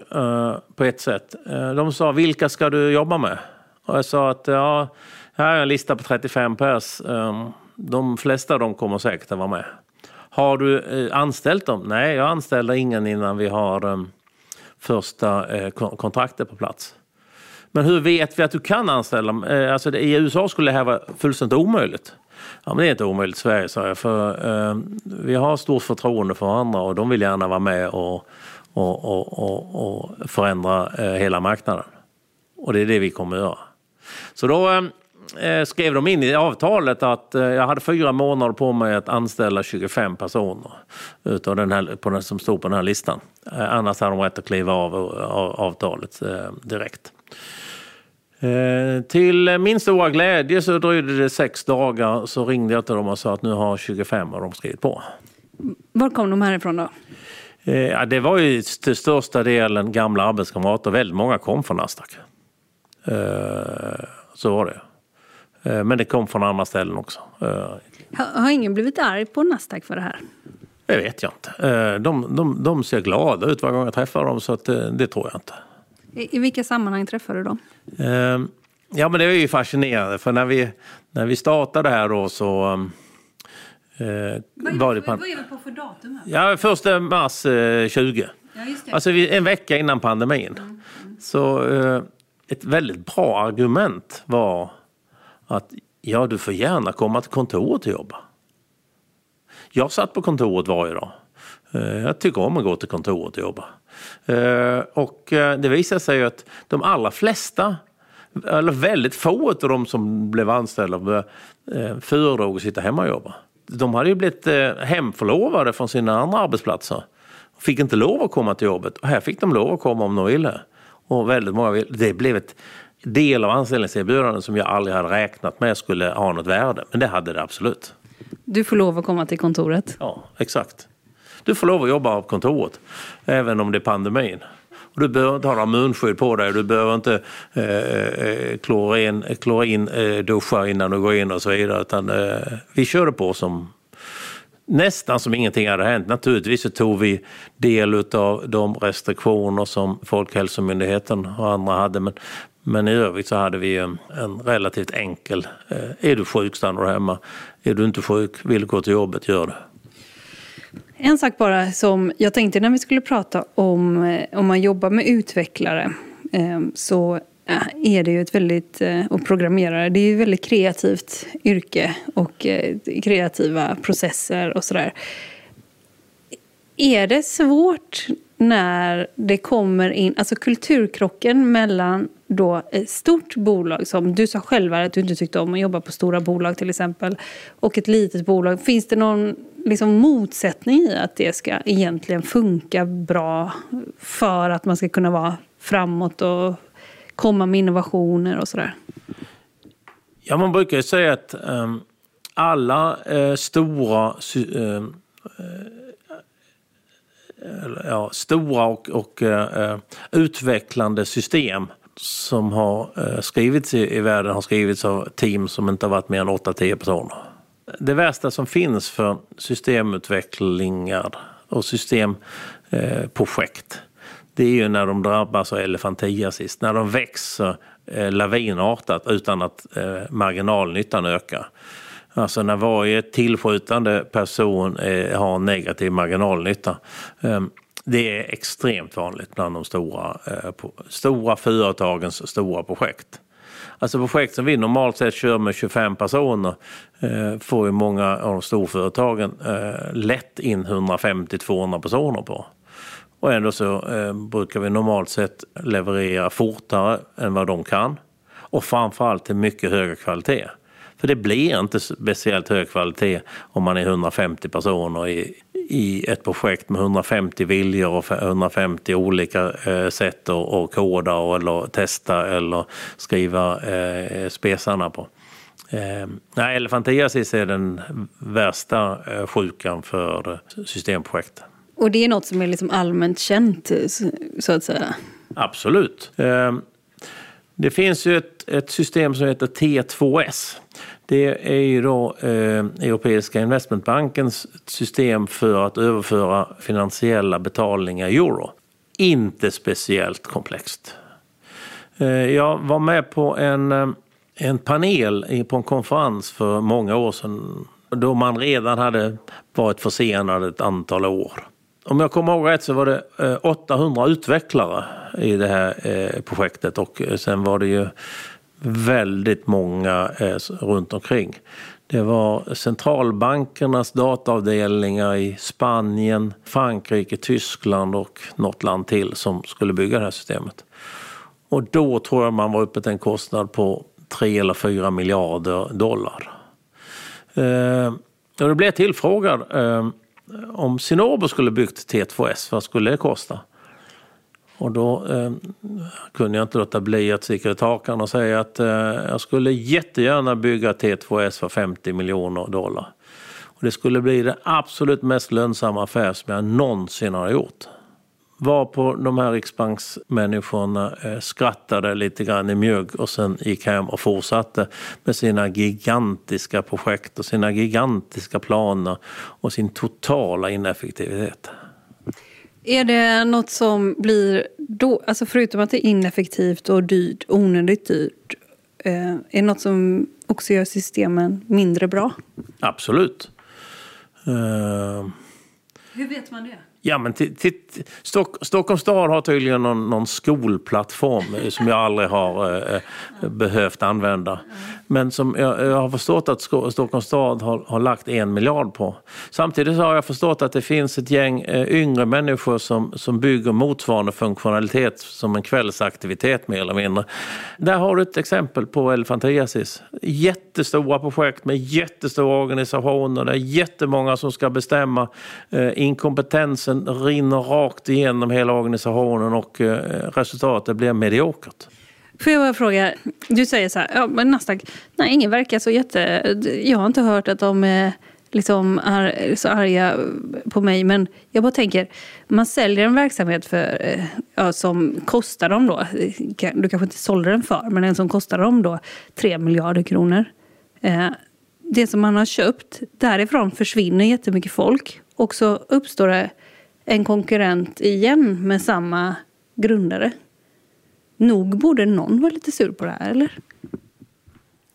på ett sätt. De sa, vilka ska du jobba med? Och jag sa att ja, här är en lista på 35 pers. De flesta av dem kommer säkert att vara med. Har du eh, anställt dem? Nej, jag anställer ingen innan vi har ehm, första eh, kontraktet på plats. Men hur vet vi att du kan anställa? Eh, alltså, I USA skulle det här vara fullständigt omöjligt. Ja, men det är inte omöjligt i Sverige, sa jag. För, eh, vi har stort förtroende för varandra och de vill gärna vara med och, och, och, och, och förändra eh, hela marknaden. Och det är det vi kommer att göra. Så då ehm, skrev de in i avtalet att eh, jag hade fyra månader på mig att anställa 25 personer utav den här, på den som stod på den här listan. Eh, annars hade de rätt att kliva av, av avtalet eh, direkt. Eh, till min stora glädje så dröjde det sex dagar så ringde jag till dem och sa att nu har 25 av dem skrivit på. Var kom de härifrån då? Eh, det var ju till största delen gamla arbetskamrater. Väldigt många kom från Nasdaq. Eh, så var det. Men det kom från andra ställen också. Har ingen blivit arg på Nasdaq för det här? Det vet jag inte. De, de, de ser glada ut varje gång jag träffar dem så det, det tror jag inte. I, I vilka sammanhang träffar du dem? Uh, ja, men det är ju fascinerande för när vi, när vi startade här då så vad, var det... Vad är det på för datum? Här? Ja, första mars uh, 20. Ja, alltså en vecka innan pandemin. Mm, mm. Så uh, ett väldigt bra argument var att ja, du får gärna komma till kontoret och jobba. Jag satt på kontoret varje dag. Eh, jag tycker om att gå till kontoret och jobba. Eh, och eh, det visade sig att de allra flesta, eller väldigt få av de som blev anställda föredrog att sitta hemma och jobba. De hade ju blivit hemförlovade från sina andra arbetsplatser. Fick inte lov att komma till jobbet. Och här fick de lov att komma om de ville. Och väldigt många ville. Det blev ett del av anställningserbjudandet som jag aldrig hade räknat med skulle ha något värde. Men det hade det absolut. Du får lov att komma till kontoret? Ja, exakt. Du får lov att jobba på kontoret, även om det är pandemin. Och du behöver inte ha några munskydd på dig, du behöver inte eh, eh klorin, klorin eh, duscha innan du går in och så vidare. Utan, eh, vi körde på som nästan som ingenting hade hänt. Naturligtvis så tog vi del av de restriktioner som Folkhälsomyndigheten och andra hade. Men, men i övrigt så hade vi en, en relativt enkel, eh, är du sjuk stannar du hemma. Är du inte sjuk, vill du gå till jobbet, gör det. En sak bara som jag tänkte när vi skulle prata om eh, om man jobbar med utvecklare eh, så är det ju ett väldigt, och programmerare, det är ju ett väldigt kreativt yrke och kreativa processer och sådär. Är det svårt när det kommer in, alltså kulturkrocken mellan då ett stort bolag som du sa själv att du inte tyckte om att jobba på stora bolag till exempel och ett litet bolag. Finns det någon liksom motsättning i att det ska egentligen funka bra för att man ska kunna vara framåt och komma med innovationer och sådär? Ja, man brukar ju säga att um, alla uh, stora uh, ja, stora och, och uh, utvecklande system som har eh, skrivits i, världen har skrivits av team som inte har varit mer än 8-10 personer. Det värsta som finns för systemutvecklingar och systemprojekt det är ju när de drabbas av elefantiasis, när de växer eh, lavinartat utan att eh, marginalnyttan ökar. Alltså när varje tillskjutande person har en negativ marginalnytta. Ehm, det är extremt vanligt bland de stora, eh, stora företagens stora projekt. Alltså projekt som vi normalt sett kör med 25 personer eh, får ju många av de storföretagen eh, lätt in 150-200 personer på. Och ändå så eh, brukar vi normalt sett leverera fortare än vad de kan. Och framförallt till mycket högre kvalitet. För det blir inte speciellt hög kvalitet om man är 150 personer i, i ett projekt med 150 viljor och 150 olika eh, sätt att koda och, eller testa eller skriva eh, spesarna på. Eh, nej, elefantiasis är den värsta eh, sjukan för systemprojekt. Och det är något som är liksom allmänt känt, så att säga? Absolut. Eh, det finns ju ett, ett system som heter T2S. Det är ju då eh, Europeiska investmentbankens system för att överföra finansiella betalningar i euro. Inte speciellt komplext. Eh, jag var med på en, eh, en panel på en konferens för många år sedan då man redan hade varit försenad ett antal år. Om jag kommer ihåg rätt så var det eh, 800 utvecklare i det här eh, projektet och sen var det ju väldigt många eh, runt omkring. Det var centralbankernas dataavdelningar i Spanien, Frankrike, Tyskland och något land till som skulle bygga det här systemet. Och då tror jag man var uppe till en kostnad på 3 eller 4 miljarder dollar. Eh, och då blev jag tillfrågad eh, om Sinobo skulle byggt T2S, vad skulle det kosta? Och då eh, kunde jag inte låta bli att sticka ut hakan och säga att eh, jag skulle jättegärna bygga T2S för 50 miljoner dollar. Och det skulle bli det absolut mest lönsamma affär som jag någonsin har gjort. Var på de här riksbanksmänniskorna eh, skrattade lite grann i mjugg och sen gick hem och fortsatte med sina gigantiska projekt och sina gigantiska planer och sin totala ineffektivitet. Är det något som blir, då, alltså förutom att det är ineffektivt och dyrt, onödigt dyrt, eh, är det något som också gör systemen mindre bra? Absolut. Uh... Hur vet man det? Ja, men Stock, Stockholms stad har tydligen någon, någon skolplattform som jag aldrig har eh, eh behövt använda. Men som jag, jag, har förstått att Stockholms stad har, har, lagt en miljard på. Samtidigt har jag förstått att det finns ett gäng eh, yngre människor som, som bygger motsvarande funktionalitet som en kvällsaktivitet mer eller mindre. Där har du ett exempel på elefantiasis. Jättestora projekt med jättestora organisationer. Det är jättemånga som ska bestämma. Eh, inkompetensen rinner rakt igenom hela organisationen och eh, resultatet blir mediokert. Får jag bara fråga, du säger så här, ja, men Nasdaq, nej ingen verkar så jätte... Jag har inte hört att de är liksom är så arga på mig. Men jag bara tänker, man säljer en verksamhet för, eh, ja, som kostar dem då, du kanske inte sålde den för, men en som kostar dem då 3 miljarder kronor. Det som man har köpt, därifrån försvinner jättemycket folk. Och så uppstår det en konkurrent igen med samma grundare. Nog borde någon vara lite sur på det här, eller?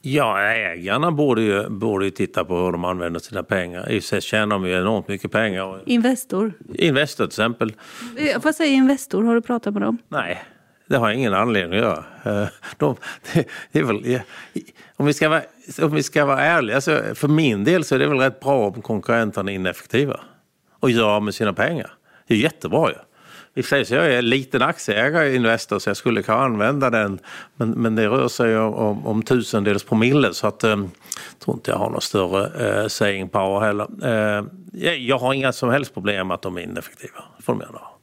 Ja, ägarna borde ju, borde ju titta på hur de använder sina pengar. I sig tjänar de ju enormt mycket pengar. Investor? Investor till exempel. Eh, vad säger Investor? Har du pratat med dem? Nej, det har jag ingen anledning att göra. Eh, de, väl, om, vi ska vara, om vi ska vara ärliga, så för min del så är det väl rätt bra om konkurrenterna är ineffektiva och gör med sina pengar. Det är jättebra ju. I och för sig så jag är liten aktieägare i Investor så jag skulle kunna använda den. Men, men det rör sig om, om, om tusendels promille så att eh, tror inte jag har någon större eh, saying power heller. Eh, jag har inga som helst problem med att de är ineffektiva. får de gärna ha.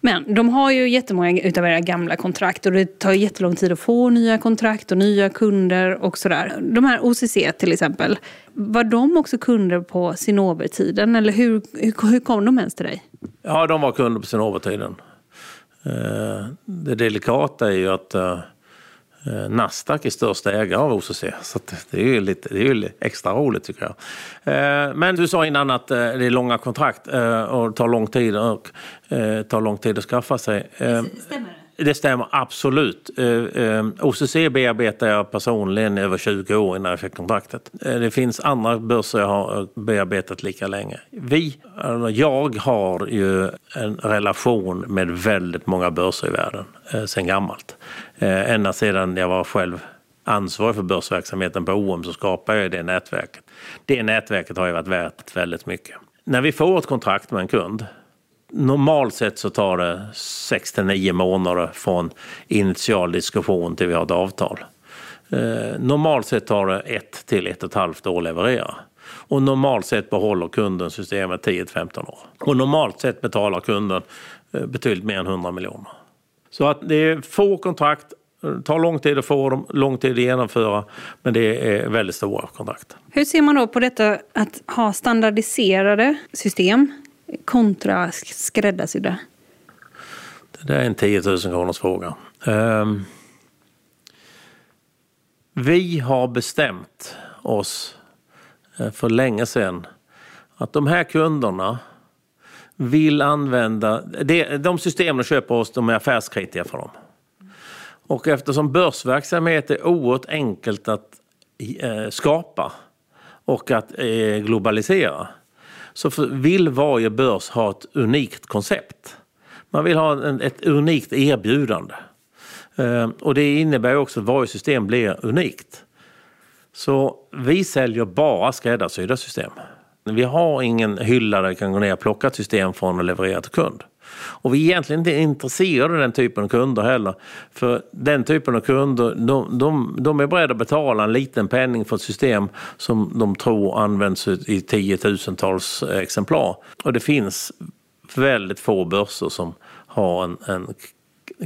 Men de har ju jättemånga utav era gamla kontrakt och det tar jättelång tid att få nya kontrakt och nya kunder och sådär. De här OCC till exempel, var de också kunder på Cinnober-tiden eller hur, hur, hur kom de ens till dig? Ja, de var kunder på Cinnober-tiden. Eh, det delikata är ju att eh, Eh, Nasdaq är största ägare av OCC. Så det är ju lite, det är ju extra roligt tycker jag. Eh, men du sa innan att eh, det är långa kontrakt och tar lång tid och tar lång tid att skaffa sig. Stämmer det? Stämmer absolut. Eh, eh, OCC bearbetar jag personligen i över 20 år innan jag fick kontraktet. Eh, det finns andra börser jag har bearbetat lika länge. Vi, alltså, jag har ju en relation med väldigt många börser i världen sedan gammalt. Ända sedan jag var själv ansvarig för börsverksamheten på OM så skapade jag det nätverket. Det nätverket har ju varit värt väldigt mycket. När vi får ett kontrakt med en kund Normalt sett så tar det 6 till 9 månader från initial diskussion till vi har ett avtal. Eh, normalt sett tar det 1 till 1,5 år att leverera. Och normalt sett behåller kunden systemet 10-15 år. Och normalt sett betalar kunden eh, betydligt mer än 100 miljoner. Så att det är få kontrakt, det tar lång tid att få dem, lång tid att genomföra, men det är väldigt stora kontrakt. Hur ser man då på detta att ha standardiserade system kontra skräddarsydda? Det där är en 10 000 kronors fråga. Um, vi har bestämt oss eh, för länge sedan att de här kunderna vill använda... De system de köper hos de är affärskritiska för dem. Och eftersom börsverksamhet är oerhört enkelt att eh, skapa och att eh, globalisera så för, vill varje börs ha ett unikt koncept. Man vill ha en, ett unikt erbjudande. Eh, och det innebär också att varje system blir unikt. Så vi säljer bara skräddarsydda system. Vi har ingen hylla där vi kan gå ner och plocka ett system från och leverera till kund. Och vi är egentligen inte intresserade av den typen av kunder heller. För den typen av kunder, de, de, de är beredda att betala en liten penning för ett system som de tror används i tiotusentals exemplar. Och det finns väldigt få börser som har en, en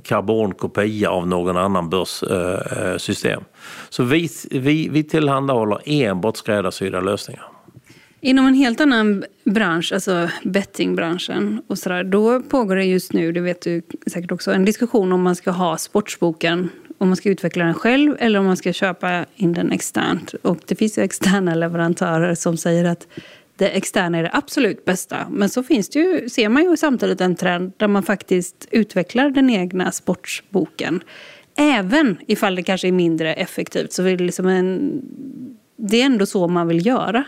karbonkopia av någon annan börssystem. Eh, eh, Så vi, vi, vi tillhandahåller enbart skräddarsydda lösningar. Inom en helt annan bransch, alltså bettingbranschen, och så där, då pågår det just nu, det vet du säkert också, en diskussion om man ska ha sportsboken, om man ska utveckla den själv eller om man ska köpa in den externt. Och det finns ju externa leverantörer som säger att det externa är det absolut bästa. Men så finns det ju, ser man ju samtidigt en trend där man faktiskt utvecklar den egna sportsboken. Även ifall det kanske är mindre effektivt så är det liksom en... Det är ändå så man vill göra.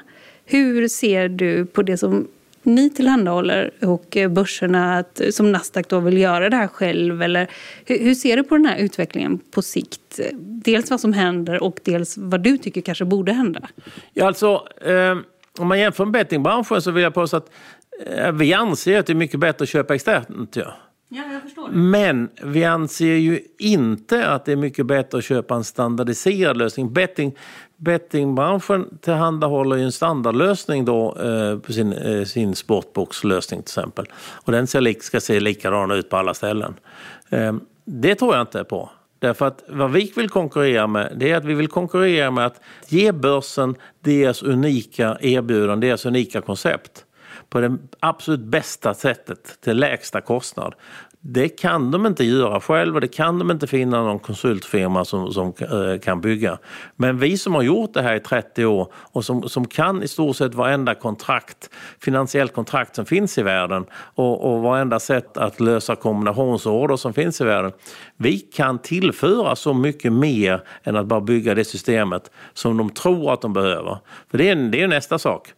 Hur ser du på det som ni tillhandahåller och börserna att, som Nasdaq då vill göra det här själv? Eller hur, hur, ser du på den här utvecklingen på sikt? Dels vad som händer och dels vad du tycker kanske borde hända. Ja, alltså, eh, om man jämför med bettingbranschen så vill jag påstå att eh, vi anser att det är mycket bättre att köpa externt. Ja. Ja, jag förstår. Men vi anser ju inte att det är mycket bättre att köpa en standardiserad lösning. Betting, bettingbranschen tillhandahåller ju en standardlösning då, eh, på sin, eh, sin sportboxlösning till exempel. Och den ser, ska se likadan ut på alla ställen. Eh, det tror jag inte på. Därför att vad vi vill konkurrera med, det är att vi vill konkurrera med att ge börsen deras unika erbjudande, deras unika koncept på det absolut bästa sättet till lägsta kostnad. Det kan de inte göra själva och det kan de inte finna någon konsultfirma som, som eh, kan bygga. Men vi som har gjort det här i 30 år och som, som kan i stort sett varenda kontrakt, finansiellt kontrakt som finns i världen och, och varenda sätt att lösa kombinationsorder som finns i världen. Vi kan tillföra så mycket mer än att bara bygga det systemet som de tror att de behöver. För det är, det är nästa sak.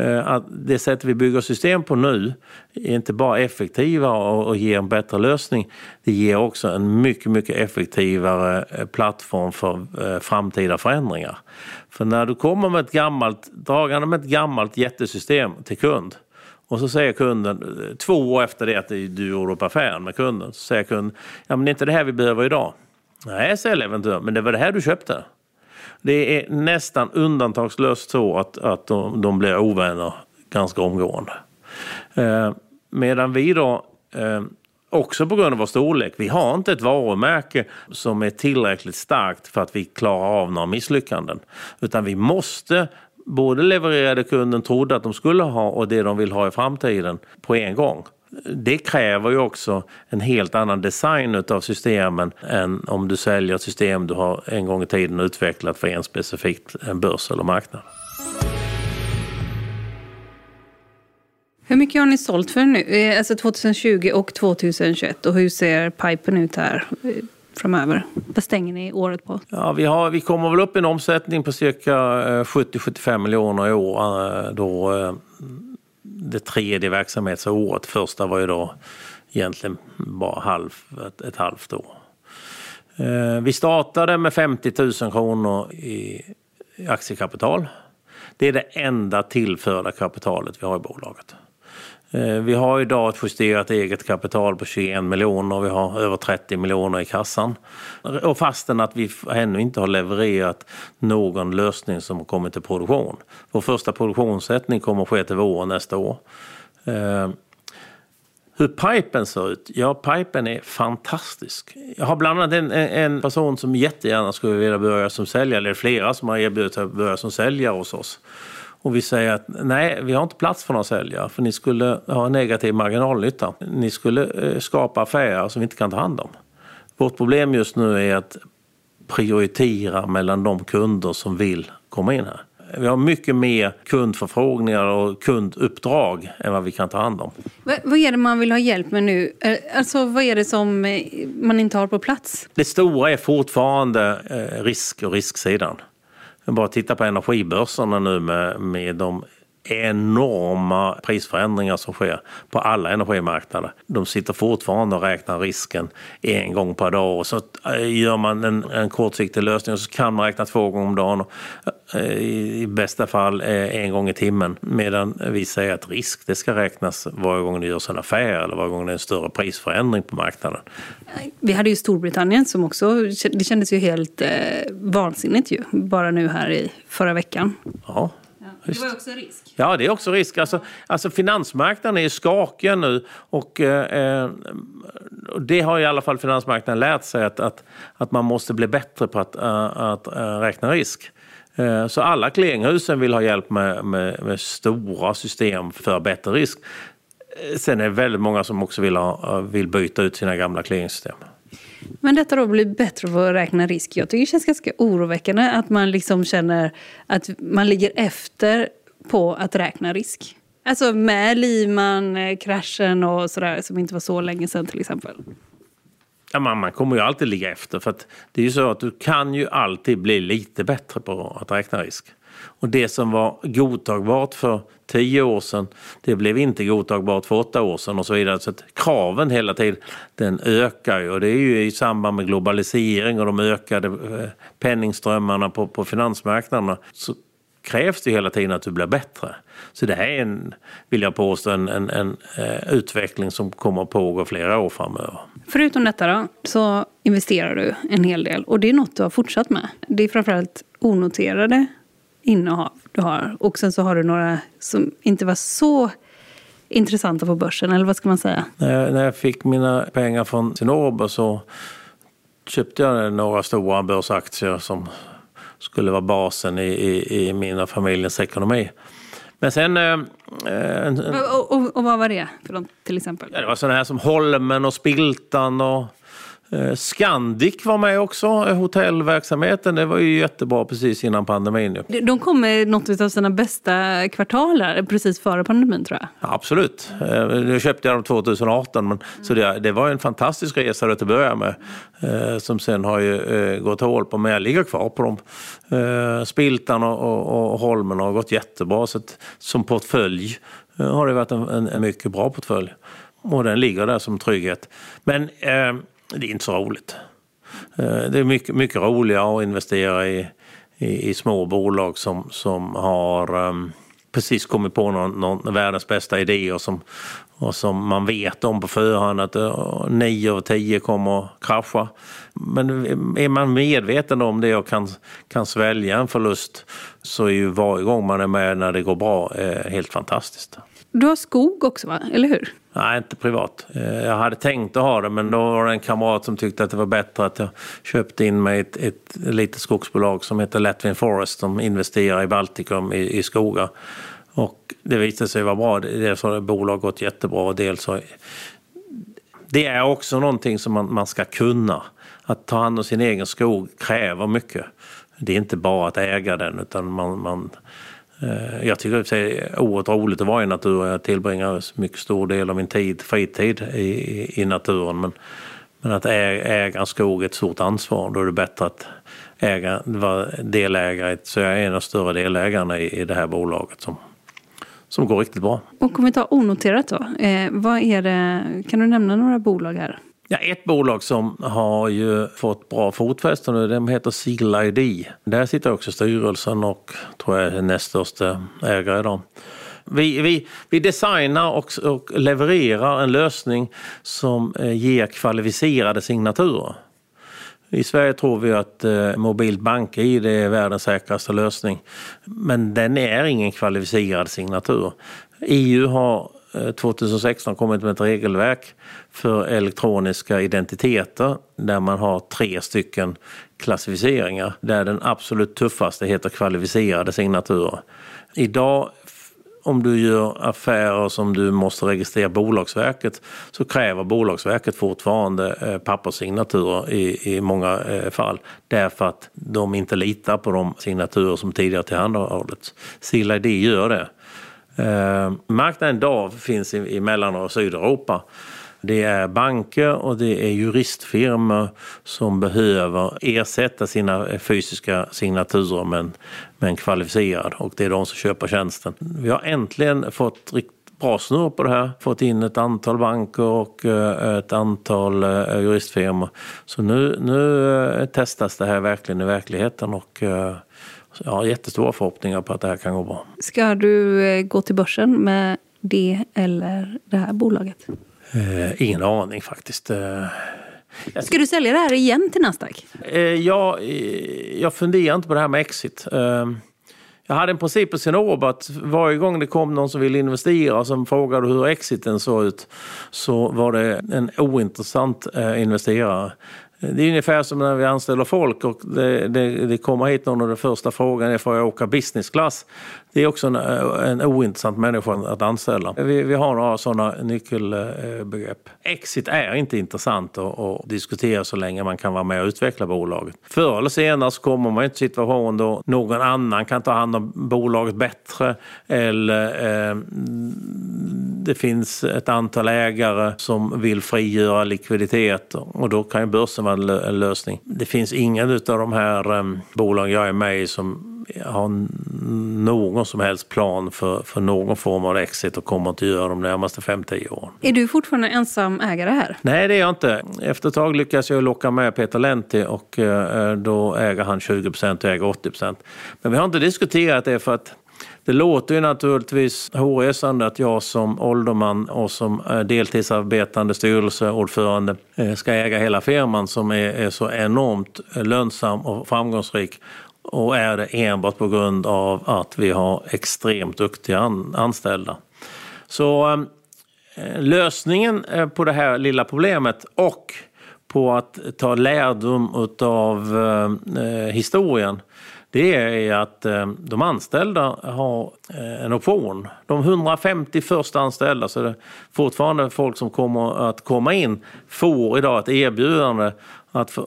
Eh, att det sätt vi bygger system på nu är inte bara effektiva och ger en bättre lösning. Det ger också en mycket, mycket effektivare eh, plattform för eh, framtida förändringar. För när du kommer med ett gammalt, dragande med ett gammalt jättesystem till kund och så säger kunden, två år efter det att du gjorde upp affären med kunden, så säger kunden, ja men det är inte det här vi behöver idag. Nej, säger leverantören, men det var det här du köpte. Det är nästan undantagslöst så att, att de, de blir ovänner ganska omgående. Eh, medan vi då eh, också på grund av vår storlek. Vi har inte ett varumärke som är tillräckligt starkt för att vi klarar av några misslyckanden. Utan vi måste både leverera det kunden trodde att de skulle ha och det de vill ha i framtiden på en gång. Det kräver ju också en helt annan design av systemen än om du säljer ett system du har en gång i tiden utvecklat för en specifik börs eller marknad. Hur mycket har ni sålt för nu? Eh, alltså 2020 och 2021 och hur ser pipen ut här eh, framöver? Vad stänger ni året på? Ja, vi, har, vi kommer väl upp i en omsättning på cirka 70-75 eh, miljoner i år. Då det tredje verksamhetsåret. Första var ju då egentligen bara halv, ett, ett halvt år. Eh, vi startade med 50 000 kronor i aktiekapital. Det är det enda tillförda kapitalet vi har i bolaget. Eh, vi har idag ett justerat eget kapital på 21 miljoner och vi har över 30 miljoner i kassan. Och fastän att vi ännu inte har levererat någon lösning som har kommit till produktion. Vår första produktionssättning kommer att ske till våren nästa år. Eh, hur pipen ser ut? Ja, pipen är fantastisk. Jag har bland annat en, en person som jättegärna skulle vilja börja som säljare, eller flera som har erbjudit sig att börja som säljare hos oss. Och vi säger att nej, vi har inte plats för några säljare för ni skulle ha en negativ marginalnytta. Ni skulle eh, skapa affärer som vi inte kan ta hand om. Vårt problem just nu är att prioritera mellan de kunder som vill komma in här. Vi har mycket mer kundförfrågningar och kunduppdrag än vad vi kan ta hand om. Vad är det man vill ha hjälp med nu? Eh, alltså, vad är det som eh, man inte har på plats? Det stora är fortfarande risk och risksidan. Bara titta på energibörserna nu med, med de enorma prisförändringar som sker på alla energimarknader. De sitter fortfarande och räknar risken en gång per dag och så eh, gör man en, en kortsiktig lösning och så kan man räkna två gånger om dagen. Eh, I bästa fall eh, en gång i timmen. Medan vi säger att risk det ska räknas varje gång det görs en affär eller varje gång det är en större prisförändring på marknaden. Vi hade ju Storbritannien som också, det kändes ju helt eh, vansinnigt ju, bara nu här i förra veckan. Ja, det var också risk. Ja, det är också risk. Alltså, alltså finansmarknaden är skakiga nu och eh, eh, det har i alla fall finansmarknaden lärt sig att, att, att man måste bli bättre på att, uh, att uh, räkna risk. Så alla clearinghusen vill ha hjälp med, med, med, stora system för bättre risk. Sen är det väldigt många som också vill, ha, vill byta ut sina gamla clearingsystem. Men detta då blir bättre på att räkna risk. Jag tycker det känns ganska oroväckande att man liksom känner att man ligger efter på att räkna risk. Alltså med Lehman-kraschen eh, och sådär som inte var så länge sedan till exempel. Ja, man, man kommer ju alltid ligga efter för att det är ju så att du kan ju alltid bli lite bättre på att räkna risk. Och det som var godtagbart för tio år sedan, det blev inte godtagbart för åtta år sedan och så vidare. Så att kraven hela tiden den ökar ju och det är ju i samband med globalisering och de ökade eh, penningströmmarna på, på finansmarknaderna. Så krävs det hela tiden att du blir bättre. Så det här är, en, vill jag påstå, en, en, en eh, utveckling som kommer att pågå flera år framöver. Förutom detta då, så investerar du en hel del och det är något du har fortsatt med. Det är framförallt onoterade innehav du har. Och sen så har du några som inte var så intressanta på börsen, eller vad ska man säga? När jag fick mina pengar från Cinnober så köpte jag några stora börsaktier som skulle vara basen i, i, i min och familjens ekonomi. Men sen... Eh, och, och, och, vad var det för något, till exempel? Ja, det var sådana här som Holmen och Spiltan och Eh, Scandic var med också, eh, hotellverksamheten. Det var ju jättebra precis innan pandemin. De kom med något av sina bästa kvartaler precis före pandemin tror jag. Ja, absolut. Eh, nu köpte jag dem 2018 men, mm. så det, det, var en fantastisk resa att börja med. Som sen har ju gått hål på, men jag ligger kvar på dem. Spiltan och, och, och Holmen har gått jättebra. Så att, som portfölj har det varit en, en, en mycket bra portfölj. Och den ligger där som trygghet. Men eh, det är inte så roligt. Eh, det är mycket, mycket roligare att investera i, i, i små bolag som, som har um, precis kommit på någon, någon världens bästa idé och som, och som man vet om på förhand att eh, nio av tio kommer att krascha. Men är man medveten om det och kan, kan svälja en förlust så är ju varje gång man är med när det går bra eh, helt fantastiskt. Du har skog också, va? eller hur? Nej, inte privat. Eh, jag hade tänkt att ha det, men då var det en kamrat som tyckte att det var bättre att jag köpte in mig ett, ett litet skogsbolag som heter Latvian Forest som investerar i Baltikum i, i skogar. Och det visade sig vara bra. Dels har bolaget gått jättebra och dels har... Det är också någonting som man, man ska kunna. Att ta hand om sin egen skog kräver mycket. Det är inte bara att äga den utan man, man Eh, jag tycker det är oerhört roligt att vara i naturen. Jag tillbringar mycket stor del av min tid, fritid i, i naturen. Men, men att äga en skog är ett stort ansvar. Då är det bättre att äga, vara delägare. Så jag är en av de större delägarna i, i det här bolaget som, som går riktigt bra. Och om vi tar onoterat då. Eh, vad är det, kan du nämna några bolag här? Ja, ett bolag som har ju fått bra fotfäste nu, de heter Sigla ID. Där sitter också styrelsen och tror jag är näst största ägare idag. Vi, vi, vi designar och, och levererar en lösning som eh, ger kvalificerade signaturer. I Sverige tror vi att eh, mobilt bank-id är världens säkraste lösning. Men den är ingen kvalificerad signatur. EU har Eh, 2016 kommit med ett regelverk för elektroniska identiteter där man har tre stycken klassificeringar där den absolut tuffaste heter kvalificerade signaturer. Idag om du gör affärer som du måste registrera Bolagsverket så kräver Bolagsverket fortfarande eh, papperssignaturer i, i många eh, fall därför att de inte litar på de signaturer som tidigare tillhandahållits. Silla ID gör det. Eh, marknaden idag finns i, i Mellan och Sydeuropa. Det är banker och det är juristfirmor som behöver ersätta sina eh, fysiska signaturer med en, med en kvalificerad och det är de som köper tjänsten. Vi har äntligen fått riktigt bra snurr på det här. Fått in ett antal banker och eh, ett antal eh, juristfirmor. Så nu, nu testas det här verkligen i verkligheten och jag har jättestora förhoppningar på att det här kan gå bra. Ska du eh, gå till börsen med det eller det här bolaget? Eh, ingen aning faktiskt. Eh, Ska du sälja det här igen till Nasdaq? Eh, jag, eh, jag funderar inte på det här med exit. Eh, jag hade en princip på Sinob att varje gång det kom någon som ville investera som frågade hur exiten såg ut så var det en ointressant investerare. Eh, det är ungefär som när vi anställer folk och det, det, det kommer hit någon och den första frågan är får jag åka business class? Det är också en, eh, en ointressant människa att anställa. Vi, vi har några sådana nyckelbegrepp. Exit är inte intressant att, att, diskutera så länge man kan vara med och utveckla bolaget. Förr eller senare så kommer man i en situation då någon annan kan ta hand om bolaget bättre eller eh, det finns ett antal ägare som vill frigöra likviditet och då kan ju börsen vara en lösning. Det finns ingen av de här eh, bolagen jag är med i som har någon som helst plan för, för någon form av exit och kommer inte göra de närmaste 5-10 åren. Är du fortfarande ensam ägare här? Nej, det är jag inte. Efter ett tag lyckas jag locka med Peter Lenti och eh, då äger han 20 procent och äger 80 procent. Men vi har inte diskuterat det för att det låter ju naturligtvis hårresande att jag som ålderman och som deltidsarbetande styrelseordförande eh, ska äga hela firman som är, så enormt lönsam och framgångsrik och är det enbart på grund av att vi har extremt duktiga anställda. Så ehm, lösningen eh, på det här lilla problemet och på att ta lärdom av eh, eh, historien det är att de anställda har en option. De 150 första anställda, så det är fortfarande folk som kommer att komma in, får idag ett erbjudande att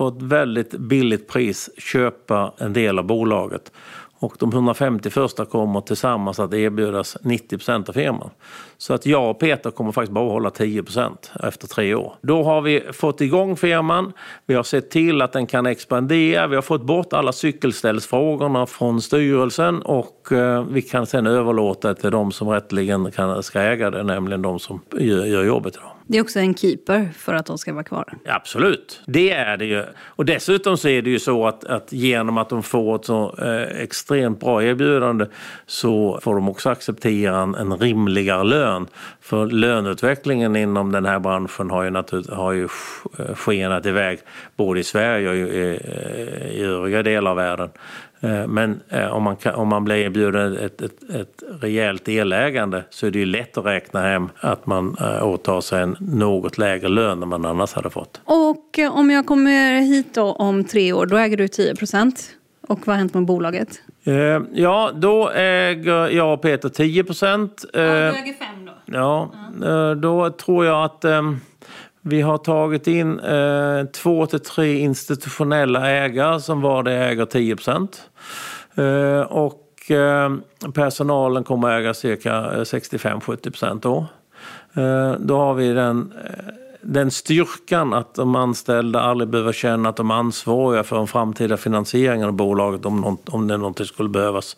för ett väldigt billigt pris köpa en del av bolaget. Och de 150 första kommer tillsammans att erbjudas 90 procent av firman. Så att jag och Peter kommer faktiskt bara hålla 10 procent efter tre år. Då har vi fått igång firman, vi har sett till att den kan expandera, vi har fått bort alla cykelställsfrågorna från styrelsen och eh, vi kan sedan överlåta det till de som rätteligen kan, ska äga det, nämligen de som gör, gör jobbet idag. Det är också en keeper för att de ska vara kvar. Absolut, det är det ju. Och dessutom så är det ju så att, att genom att de får ett så eh, extremt bra erbjudande så får de också acceptera en, en rimligare lön. För löneutvecklingen inom den här branschen har ju, natur, har ju eh, skenat iväg både i Sverige och i, eh, i övriga delar av världen. Eh, men eh, om man, kan, om man blir erbjuden ett, ett, ett rejält delägande så är det ju lätt att räkna hem att man eh, åtar sig en något lägre lön än man annars hade fått. Och om jag kommer hit då om tre år, då äger du 10 procent. Och vad har hänt med bolaget? Ja, då äger jag och Peter 10 procent. Ja, du äger 5 då? Ja, då tror jag att vi har tagit in eh, två till tre institutionella ägare som var det äger 10 procent. Eh, och eh, personalen kommer äga cirka eh, 65-70 procent då. Eh, då har vi den, eh, den styrkan att de anställda aldrig behöver känna att de är ansvariga för en framtida finansiering av bolaget om, något, om det någonting skulle behövas.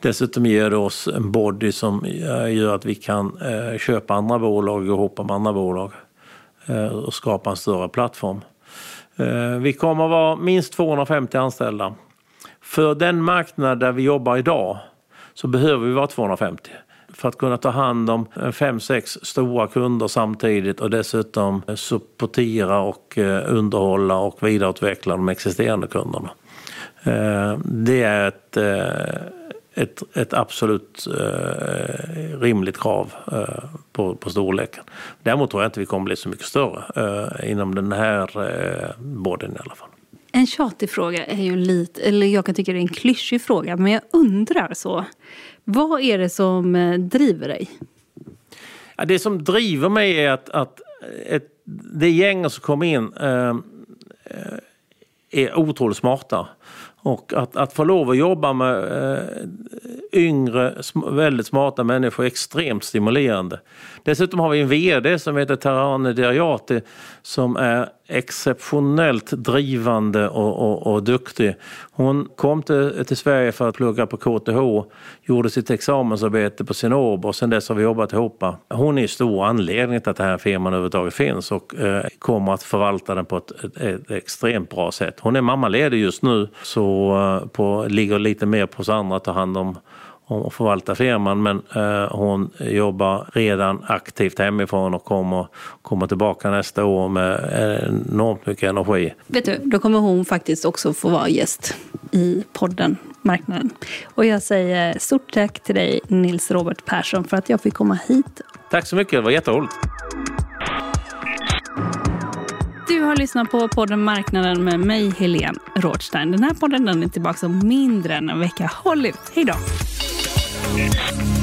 Dessutom ger det oss en body som eh, gör att vi kan köpa andra bolag och gå ihop med andra bolag. Eh, och skapa en större plattform. Eh, vi kommer att vara minst 250 anställda. För den marknad där vi jobbar idag så behöver vi vara 250 för att kunna ta hand om eh, fem, sex stora kunder samtidigt och dessutom supportera och underhålla och vidareutveckla de existerande kunderna. Det är ett ett, ett absolut eh, rimligt krav eh, på, på storleken. Däremot tror jag inte vi kommer bli så mycket större eh, inom den här eh, båden i alla fall. En tjatig fråga är ju lite, eller jag kan tycka det är en klyschig fråga, men jag undrar så. Vad är det som eh, driver dig? Ja, det som driver mig är att, att ett, det gäng som kom in eh, eh, är otroligt smarta. Och att, att få lov att jobba med eh, yngre, väldigt smarta människor är extremt stimulerande. Dessutom har vi en VD som heter Tarane Diariati som är exceptionellt drivande och, och, och, duktig. Hon kom till, till Sverige för att plugga på KTH, gjorde sitt examensarbete på Sinob och sen dess har vi jobbat ihop. Hon är stor anledning till att den här firman överhuvudtaget finns och eh, kommer att förvalta den på ett, ett, ett, extremt bra sätt. Hon är mammaledig just nu så eh, på, ligger lite mer på oss andra att ta hand om och förvalta firman men eh, hon jobbar redan aktivt hemifrån och kommer, kommer tillbaka nästa år med enormt mycket energi. Vet du, då kommer hon faktiskt också få vara gäst i podden Marknaden. Och jag säger stort tack till dig Nils Robert Persson för att jag fick komma hit. Tack så mycket, det var jätteroligt. Du har lyssnat på podden Marknaden med mig, Helene Rådstein. Den här podden den är tillbaka om mindre än en vecka. Håll ut, hej då! Thank you.